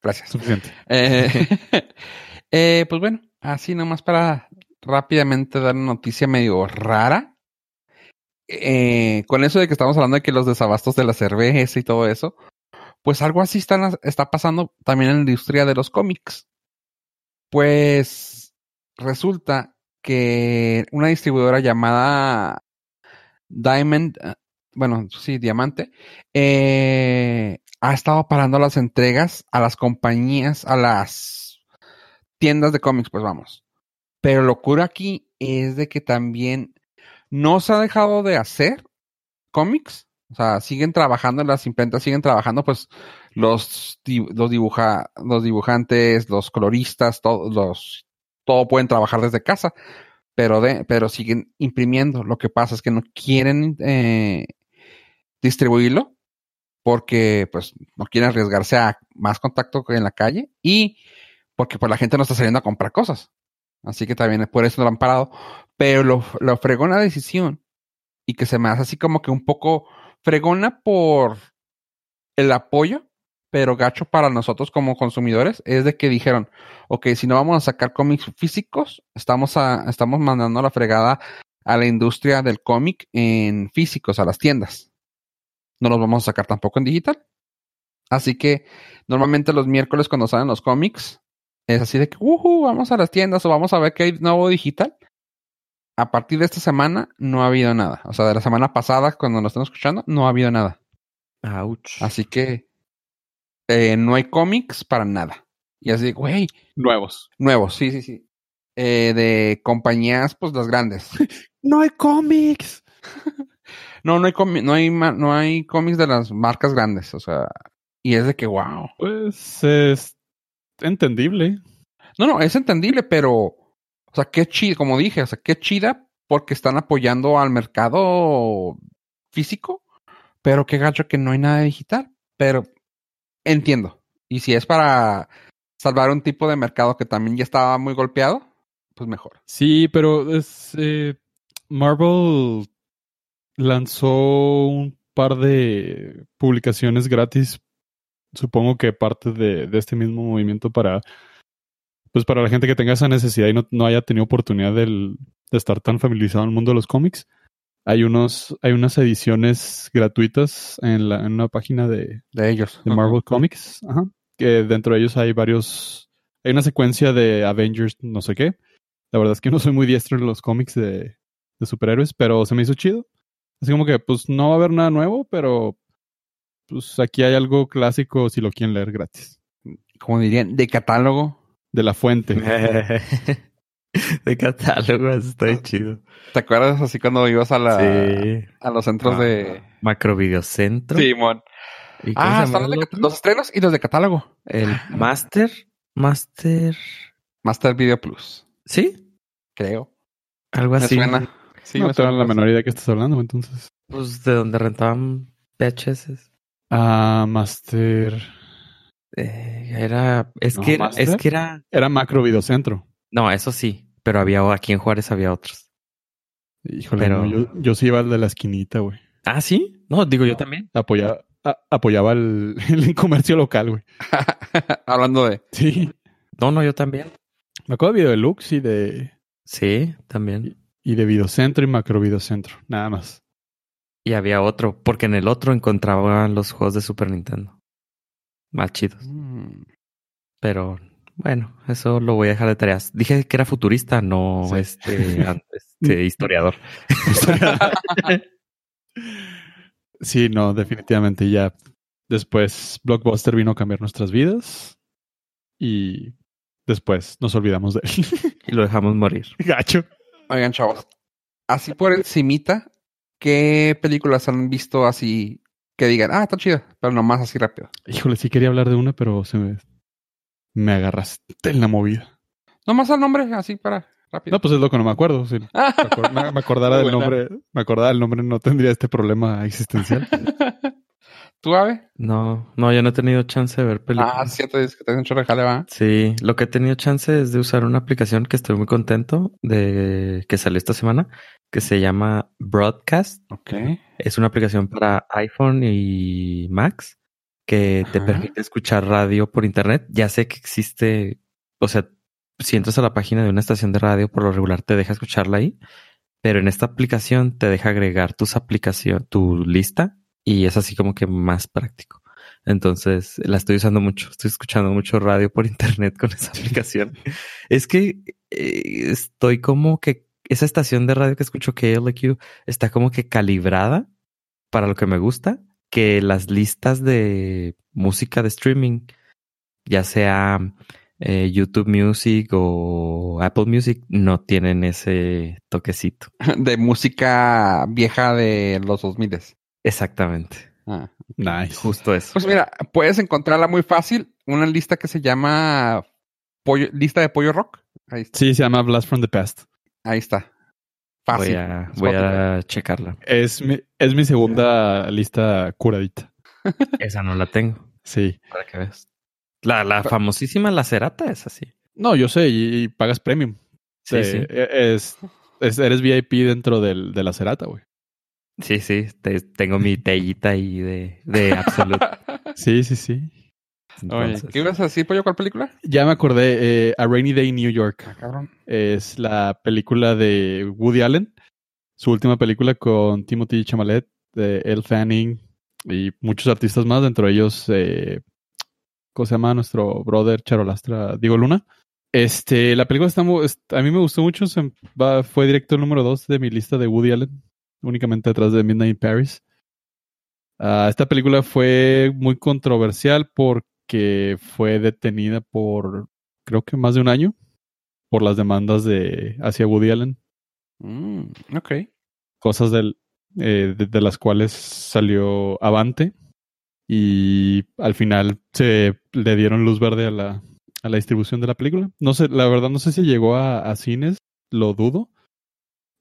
[SPEAKER 1] Gracias.
[SPEAKER 2] Suficiente.
[SPEAKER 1] Eh, <laughs> eh, pues bueno, así nomás para rápidamente dar una noticia medio rara. Eh, con eso de que estamos hablando de que los desabastos de la cerveza y todo eso, pues algo así está, está pasando también en la industria de los cómics. Pues resulta que una distribuidora llamada Diamond, eh, bueno, sí, Diamante, eh, ha estado parando las entregas a las compañías, a las tiendas de cómics, pues vamos. Pero lo cura aquí es de que también no se ha dejado de hacer cómics. O sea, siguen trabajando, las imprentas siguen trabajando, pues los, los, los dibujantes, los coloristas, todos los, todo pueden trabajar desde casa, pero de, pero siguen imprimiendo. Lo que pasa es que no quieren eh, distribuirlo porque pues no quieren arriesgarse a más contacto en la calle y porque pues la gente no está saliendo a comprar cosas. Así que también por eso lo han parado. Pero lo, lo fregona decisión y que se me hace así como que un poco fregona por el apoyo, pero gacho para nosotros como consumidores, es de que dijeron, ok, si no vamos a sacar cómics físicos, estamos, a, estamos mandando la fregada a la industria del cómic en físicos, a las tiendas. No los vamos a sacar tampoco en digital. Así que normalmente los miércoles cuando salen los cómics, es así de que, uh, vamos a las tiendas o vamos a ver qué hay nuevo digital. A partir de esta semana no ha habido nada. O sea, de la semana pasada, cuando nos están escuchando, no ha habido nada.
[SPEAKER 3] Ouch.
[SPEAKER 1] Así que eh, no hay cómics para nada. Y así, güey,
[SPEAKER 2] Nuevos.
[SPEAKER 1] nuevos, sí, sí, sí. Eh, de compañías, pues las grandes. <laughs>
[SPEAKER 2] No hay cómics. <laughs>
[SPEAKER 1] No, no hay, no hay, ma- no hay cómics de las marcas grandes. O sea, y es de que, wow.
[SPEAKER 2] Pues es entendible.
[SPEAKER 1] No, no, es entendible, pero, o sea, qué chida, como dije, o sea, qué chida porque están apoyando al mercado físico, pero qué gacho que no hay nada digital. Pero entiendo. Y si es para salvar un tipo de mercado que también ya estaba muy golpeado, pues mejor.
[SPEAKER 2] Sí, pero es eh, Marvel lanzó un par de publicaciones gratis. Supongo que parte de, de este mismo movimiento para pues para la gente que tenga esa necesidad y no, no haya tenido oportunidad del- de estar tan familiarizado en el mundo de los cómics. Hay unos, hay unas ediciones gratuitas en, la, en una página de,
[SPEAKER 1] De ellos.
[SPEAKER 2] de Marvel Comics, ajá, que dentro de ellos hay varios, hay una secuencia de Avengers no sé qué. La verdad es que no soy muy diestro en los cómics de, de superhéroes, pero se me hizo chido. Así como que pues no va a haber nada nuevo, pero pues aquí hay algo clásico si lo quieren leer gratis.
[SPEAKER 1] Como dirían, de catálogo.
[SPEAKER 2] De la fuente. <laughs>
[SPEAKER 3] de catálogo, está chido.
[SPEAKER 1] ¿Te acuerdas así cuando ibas a la
[SPEAKER 3] Sí.
[SPEAKER 1] a los centros de
[SPEAKER 3] Macro Videocentro.
[SPEAKER 1] Simón?
[SPEAKER 3] ¿Y cómo
[SPEAKER 1] Ah, están los, de- los estrenos y los de catálogo.
[SPEAKER 3] El Master. Master.
[SPEAKER 1] Master Video Plus,
[SPEAKER 3] ¿Sí?
[SPEAKER 1] creo.
[SPEAKER 3] Algo
[SPEAKER 1] Me
[SPEAKER 3] así.
[SPEAKER 1] suena. Sí,
[SPEAKER 2] no
[SPEAKER 1] me
[SPEAKER 2] tengo
[SPEAKER 1] suena
[SPEAKER 2] la menor idea de qué estás hablando, entonces.
[SPEAKER 3] Pues de donde rentaban VHS.
[SPEAKER 2] Ah, Master.
[SPEAKER 3] Eh, era. Es
[SPEAKER 2] No,
[SPEAKER 3] que era,
[SPEAKER 2] ¿Master?
[SPEAKER 3] es que era.
[SPEAKER 2] Era Macro Videocentro.
[SPEAKER 3] No, eso sí. Pero había aquí en Juárez había otros.
[SPEAKER 2] Híjole,
[SPEAKER 3] Pero-
[SPEAKER 2] no, yo, yo sí iba al de la esquinita, güey.
[SPEAKER 3] Ah, sí. No, digo yo también.
[SPEAKER 2] Apoyaba, a- apoyaba el, <laughs> el comercio local, güey. <laughs>
[SPEAKER 1] Hablando de.
[SPEAKER 2] Sí.
[SPEAKER 3] No, no, yo también.
[SPEAKER 2] Me acuerdo de Video Deluxe y de,
[SPEAKER 3] Sí, también.
[SPEAKER 2] y de Videocentro y Macro Videocentro. Nada más.
[SPEAKER 3] Y había otro, porque en el otro encontraba los juegos de Super Nintendo. Más chidos.
[SPEAKER 1] Mm,
[SPEAKER 3] Pero bueno, eso lo voy a dejar de tareas. Dije que era futurista, no
[SPEAKER 2] Sí.
[SPEAKER 3] este, <laughs> este historiador. <laughs>
[SPEAKER 2] Sí, no, definitivamente ya. Después Blockbuster vino a cambiar nuestras vidas. Y después nos olvidamos de él.
[SPEAKER 3] y lo dejamos morir. <laughs>
[SPEAKER 2] Gacho.
[SPEAKER 1] Oigan, chavos. Así por encimita, ¿qué películas han visto así que digan, ah, está chida, pero nomás así rápido?
[SPEAKER 2] Híjole, sí quería hablar de una, pero se me, me agarraste en la movida.
[SPEAKER 1] Nomás al nombre, así para, rápido.
[SPEAKER 2] No, pues es lo que no me acuerdo. Si <laughs> me, acor- me- me acordara del nombre, me acordara del nombre, no tendría este problema existencial. <laughs>
[SPEAKER 1] ¿Tú, Ave?
[SPEAKER 3] No, no, yo no he tenido chance de ver películas.
[SPEAKER 1] Ah, cierto, es que te un chorro de jale, ¿va?
[SPEAKER 3] Sí, lo que he tenido chance es de usar una aplicación que estoy muy contento de que salió esta semana, que se llama Broadcast.
[SPEAKER 1] Ok.
[SPEAKER 3] Es una aplicación para iPhone y Macs que te permite escuchar radio por internet. Ya sé que existe, o sea, si entras a la página de una estación de radio, por lo regular te deja escucharla ahí, pero en esta aplicación te deja agregar tus aplicación, tu lista y es así como que más práctico. Entonces la estoy usando mucho, estoy escuchando mucho radio por <laughs> internet con esa aplicación. es que eh, estoy como que esa estación de radio que escucho KLQ está como que calibrada para lo que me gusta, que las listas de música de streaming, ya sea eh, YouTube Music o Apple Music, no tienen ese toquecito. <laughs>
[SPEAKER 1] De música vieja de los 2000.
[SPEAKER 3] Exactamente.
[SPEAKER 1] Ah.
[SPEAKER 2] Nice.
[SPEAKER 3] Justo eso.
[SPEAKER 1] Pues mira, puedes encontrarla muy fácil. Una lista que se llama pollo, lista de pollo rock. Ahí está.
[SPEAKER 2] Sí, se llama Blast from the Past.
[SPEAKER 1] Ahí está.
[SPEAKER 3] Voy
[SPEAKER 1] Fácil.
[SPEAKER 3] a, voy a checarla.
[SPEAKER 2] Es mi, es mi segunda lista curadita. <laughs>
[SPEAKER 3] Esa no la tengo,
[SPEAKER 2] Sí.
[SPEAKER 3] para que veas. La, la famosísima La Cerata es así.
[SPEAKER 2] No, yo sé, y, y pagas premium.
[SPEAKER 3] Sí,
[SPEAKER 2] Eh,
[SPEAKER 3] sí.
[SPEAKER 2] Es, es- eres VIP dentro del, de la cerata, güey.
[SPEAKER 3] Sí, sí. te- tengo mi tellita ahí de, de Absolute. <laughs>
[SPEAKER 2] Sí, sí, sí.
[SPEAKER 1] Oye, ¿qué ibas a decir, pollo? ¿Cuál película?
[SPEAKER 2] Ya me acordé, eh, A Rainy Day in New York.
[SPEAKER 1] Ah, cabrón.
[SPEAKER 2] Es la película de Woody Allen. Su última película con Timothy Chalamet, de Elle Fanning y muchos artistas más, dentro de ellos, eh, ¿cómo se llama? Nuestro brother Charolastra, Diego Luna. Este, la película está a mí me gustó mucho, se- va- fue directo el número dos de mi lista de Woody Allen, únicamente detrás de Midnight in Paris. Ah, esta película fue muy controversial porque fue detenida por, creo que más de un año, por las demandas de hacia Woody Allen,
[SPEAKER 1] Mm, ok.
[SPEAKER 2] cosas del, eh, de, de las cuales salió avante y al final se le dieron luz verde a la, a la distribución de la película. No sé, la verdad no sé si llegó a, a cines, lo dudo.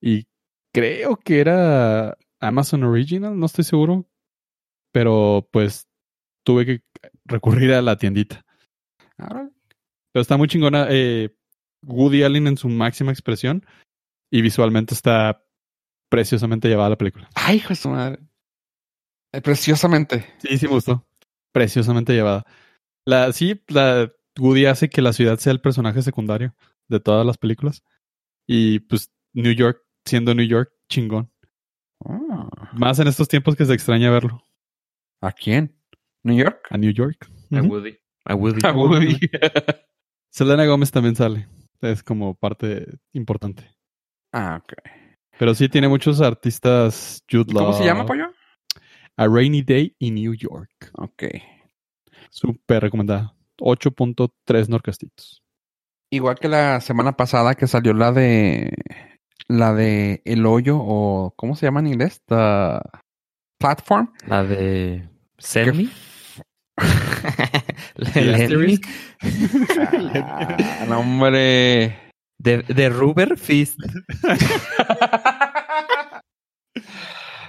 [SPEAKER 2] Y creo que era Amazon Original, no estoy seguro. Pero pues tuve que recurrir a la tiendita. Pero está muy chingona. eh, Woody Allen en su máxima expresión. Y visualmente está preciosamente llevada la película.
[SPEAKER 1] Ay, hijo de su madre. Eh, preciosamente.
[SPEAKER 2] Sí, sí me gustó. Preciosamente llevada. La, sí, la Woody hace que la ciudad sea el personaje secundario de todas las películas. Y pues New York, siendo New York, chingón.
[SPEAKER 1] Ah,
[SPEAKER 2] Más en estos tiempos que se extraña verlo.
[SPEAKER 1] ¿A quién? ¿New York?
[SPEAKER 2] A New York.
[SPEAKER 3] a. Woody. A Woody.
[SPEAKER 1] A Woody. <laughs>
[SPEAKER 2] Selena Gómez también sale. Es como parte importante.
[SPEAKER 1] ah, ok.
[SPEAKER 2] Pero sí tiene muchos artistas. Jude
[SPEAKER 1] ¿Cómo se
[SPEAKER 2] Law.
[SPEAKER 1] llama, pollo?
[SPEAKER 2] A Rainy Day in New York.
[SPEAKER 1] Ok.
[SPEAKER 2] Súper recomendada. 8.3 Norcastitos.
[SPEAKER 1] Igual que la semana pasada que salió la de la de El Hoyo o ¿cómo se llama en inglés? The Platform.
[SPEAKER 3] La de Semi. La <laughs>
[SPEAKER 2] ¿Y
[SPEAKER 3] de Lemmy.
[SPEAKER 2] Asterisk?
[SPEAKER 1] Ah, no, hombre.
[SPEAKER 3] De, de Rubber Fist. <laughs>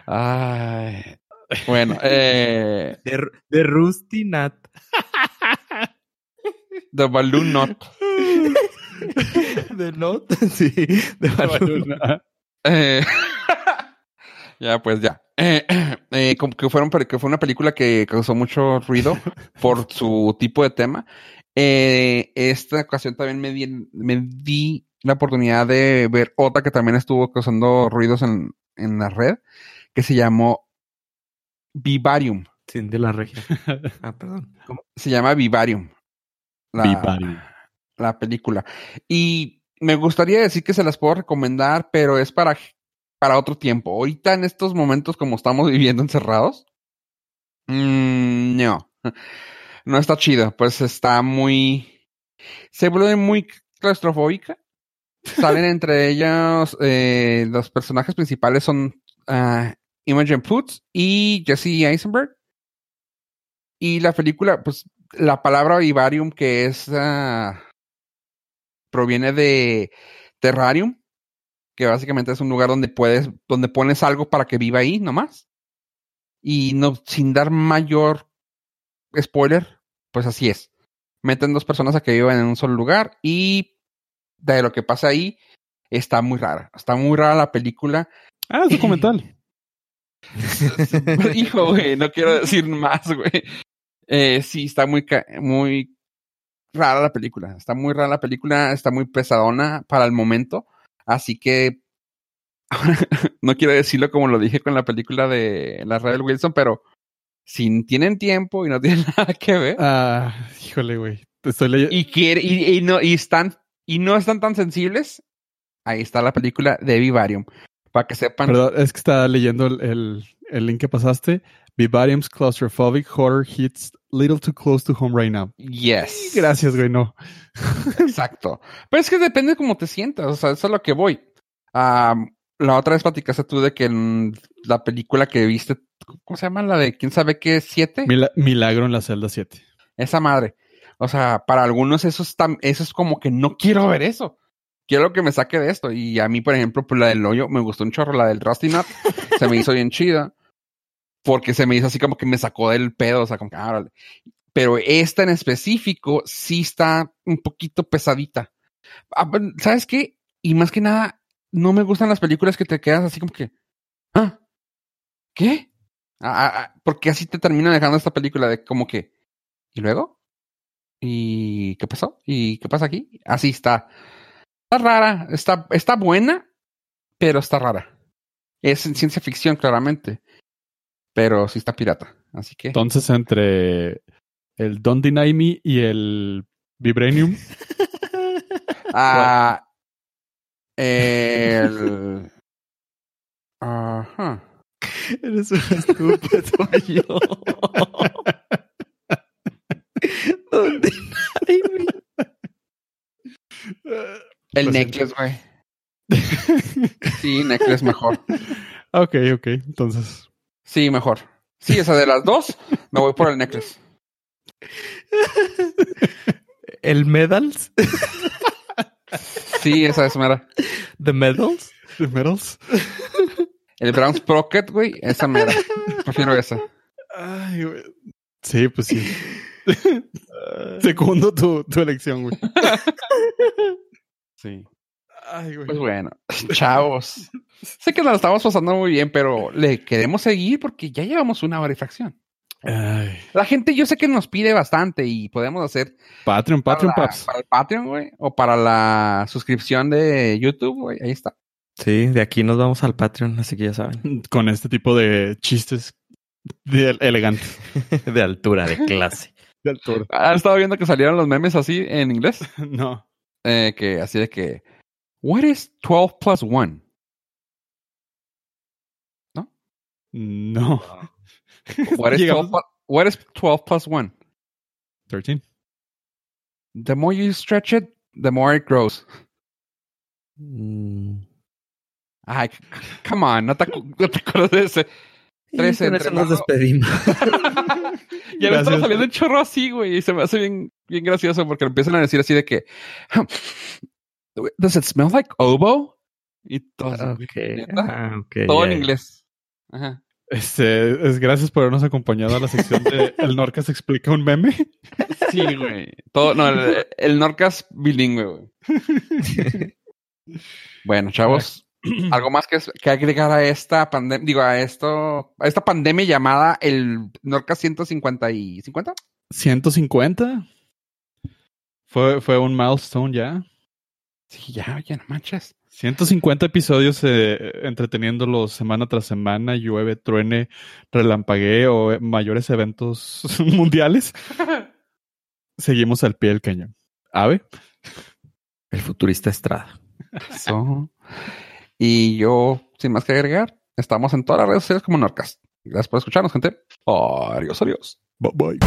[SPEAKER 1] Ay. Bueno, eh,
[SPEAKER 3] De, de Rusty Nat.
[SPEAKER 1] The Balloon Knot. <laughs>
[SPEAKER 3] De Not. Sí. De Balloon.
[SPEAKER 1] Eh, ya, pues ya. Eh, <clears throat> eh, como que, fueron, que fue una película que causó mucho ruido <laughs> por su tipo de tema. Eh, esta ocasión también me di, me di la oportunidad de ver otra que también estuvo causando ruidos en, en la red, que se llamó Vivarium.
[SPEAKER 3] Sí, de la región. <laughs> Ah, perdón. ¿Cómo?
[SPEAKER 1] Se llama Vivarium. La,
[SPEAKER 2] Vivarium.
[SPEAKER 1] la película. Y me gustaría decir que se las puedo recomendar, pero es para, para otro tiempo. Ahorita en estos momentos, como estamos viviendo encerrados, mm, no. <laughs> No está chido. Pues está muy. Se vuelve muy claustrofóbica. Salen <laughs> entre ellos. eh, los personajes principales son ah, Imogen Poots y Jesse Eisenberg. Y la película, pues la palabra vivarium que es ah, proviene de terrarium, que básicamente es un lugar donde puedes, donde pones algo para que viva ahí nomás. Y no, sin dar mayor spoiler, pues así es. Meten dos personas a que vivan en un solo lugar y de lo que pasa ahí está muy rara. Está muy rara la película.
[SPEAKER 2] Ah, es documental. <laughs>
[SPEAKER 1] Hijo, güey, no quiero decir más, güey. Eh, sí, está muy, muy rara la película. Está muy rara la película, está muy pesadona para el momento. Así que <laughs> no quiero decirlo como lo dije con la película de la Rebel Wilson, pero si tienen tiempo y no <laughs> tienen nada que ver.
[SPEAKER 2] Ah, híjole, güey. Estoy leyendo.
[SPEAKER 1] Y quiere, y, y, no, y están, y no están tan sensibles. Ahí está la película de Vivarium. Para que sepan.
[SPEAKER 2] Perdón, es que está leyendo el, el, el link que pasaste. Vivarium's claustrophobic horror hits little too close to home right now.
[SPEAKER 1] Yes.
[SPEAKER 2] Gracias, güey, no. <laughs>
[SPEAKER 1] Exacto. Pero es que depende de cómo te sientas. O sea, eso es lo que voy. Um, la otra vez platicaste tú de que en la película que viste, ¿cómo se llama? La de quién sabe qué, siete.
[SPEAKER 2] Mila Milagro en la celda 7.
[SPEAKER 1] Esa madre. O sea, para algunos eso es, tan, eso es como que no quiero ver eso. Quiero que me saque de esto. Y a mí, por ejemplo, pues la del hoyo me gustó un chorro. La del Rusty Nut se me hizo bien <laughs> chida. Porque se me hizo así como que me sacó del pedo. O sea, como que, ah, Pero esta en específico sí está un poquito pesadita. ¿Sabes qué? Y más que nada, no me gustan las películas que te quedas así como que, ah, ¿qué? Ah, ah, porque así te termina dejando esta película de como que, ¿y luego? ¿Y qué pasó? ¿Y qué pasa aquí? Así está. Está rara, está, está buena, pero está rara. Es en ciencia ficción, claramente. Pero sí está pirata. Así que.
[SPEAKER 2] Entonces, entre el Don't Deny Me y el Vibranium. <laughs>
[SPEAKER 1] ah. El. Ajá.
[SPEAKER 3] Eres un estúpido yo. <laughs> ¿Dónde
[SPEAKER 1] El pues necklace, güey. sí, necklace mejor. <laughs>
[SPEAKER 2] Ok, ok. Entonces.
[SPEAKER 1] Sí, mejor. Sí, esa de las dos, me voy por el necklace. <laughs>
[SPEAKER 3] ¿El medals?
[SPEAKER 1] Sí, esa es mera.
[SPEAKER 3] ¿The medals?
[SPEAKER 2] ¿The medals?
[SPEAKER 1] El Brown Sprocket, güey, esa mera. Prefiero esa.
[SPEAKER 2] Ay, güey. Sí, pues sí. <laughs> Segundo tu, tu elección, güey.
[SPEAKER 1] Sí. Ay, güey. Pues bueno, chavos. Sé que nos estamos pasando muy bien, pero le queremos seguir porque ya llevamos una hora y fracción.
[SPEAKER 2] Ay.
[SPEAKER 1] La gente yo sé que nos pide bastante y podemos hacer
[SPEAKER 2] Patreon, Patreon,
[SPEAKER 1] para, la,
[SPEAKER 2] paps.
[SPEAKER 1] para el Patreon, güey, o para la suscripción de YouTube, güey, ahí está.
[SPEAKER 3] Sí, de aquí nos vamos al Patreon, así que ya saben. <laughs>
[SPEAKER 2] Con este tipo de chistes de elegante. <laughs>
[SPEAKER 3] de altura, de clase. <laughs>
[SPEAKER 2] de altura.
[SPEAKER 1] ¿Han estado viendo que salieron los memes así en inglés?
[SPEAKER 2] No.
[SPEAKER 1] Eh, que así de que What is 12 plus 1?
[SPEAKER 2] No.
[SPEAKER 1] What <laughs> is, 12, what is 12 plus 1?
[SPEAKER 2] 13.
[SPEAKER 1] The more you stretch it, the more it grows.
[SPEAKER 3] Mm.
[SPEAKER 1] Ay, come on, no te, no te acuerdas de ese. 13
[SPEAKER 3] con eso nos despedimos. <laughs>
[SPEAKER 1] ya me estaba saliendo un chorro así, güey, y se me hace bien, bien gracioso porque empiezan a decir así de que <laughs> Does it smell like oboe? Y todo,
[SPEAKER 3] okay. Ah, okay,
[SPEAKER 1] todo
[SPEAKER 3] yeah.
[SPEAKER 1] en inglés. Ajá.
[SPEAKER 2] Este, es gracias por habernos acompañado a la sección de <laughs> El Norcas explica un meme.
[SPEAKER 1] Sí, güey. Todo, no, el, el Norcas bilingüe, güey. bueno, chavos, <clears throat> algo más que, que, agregar a esta pandemia, digo, a esto, a esta pandemia llamada el Norcas 150 y 50?
[SPEAKER 2] 150. Fue, fue un milestone ya.
[SPEAKER 1] Sí, ya, ya no manches.
[SPEAKER 2] 150 episodios eh, entreteniéndolos semana tras semana, llueve, truene, relampaguee o mayores eventos <laughs> mundiales. <laughs> Seguimos al pie del cañón. Ave.
[SPEAKER 3] El futurista Estrada.
[SPEAKER 1] Eso. Y yo, sin más que agregar, estamos en todas las redes sociales como Norcas. Gracias por escucharnos, gente. Adiós, adiós.
[SPEAKER 2] Bye bye.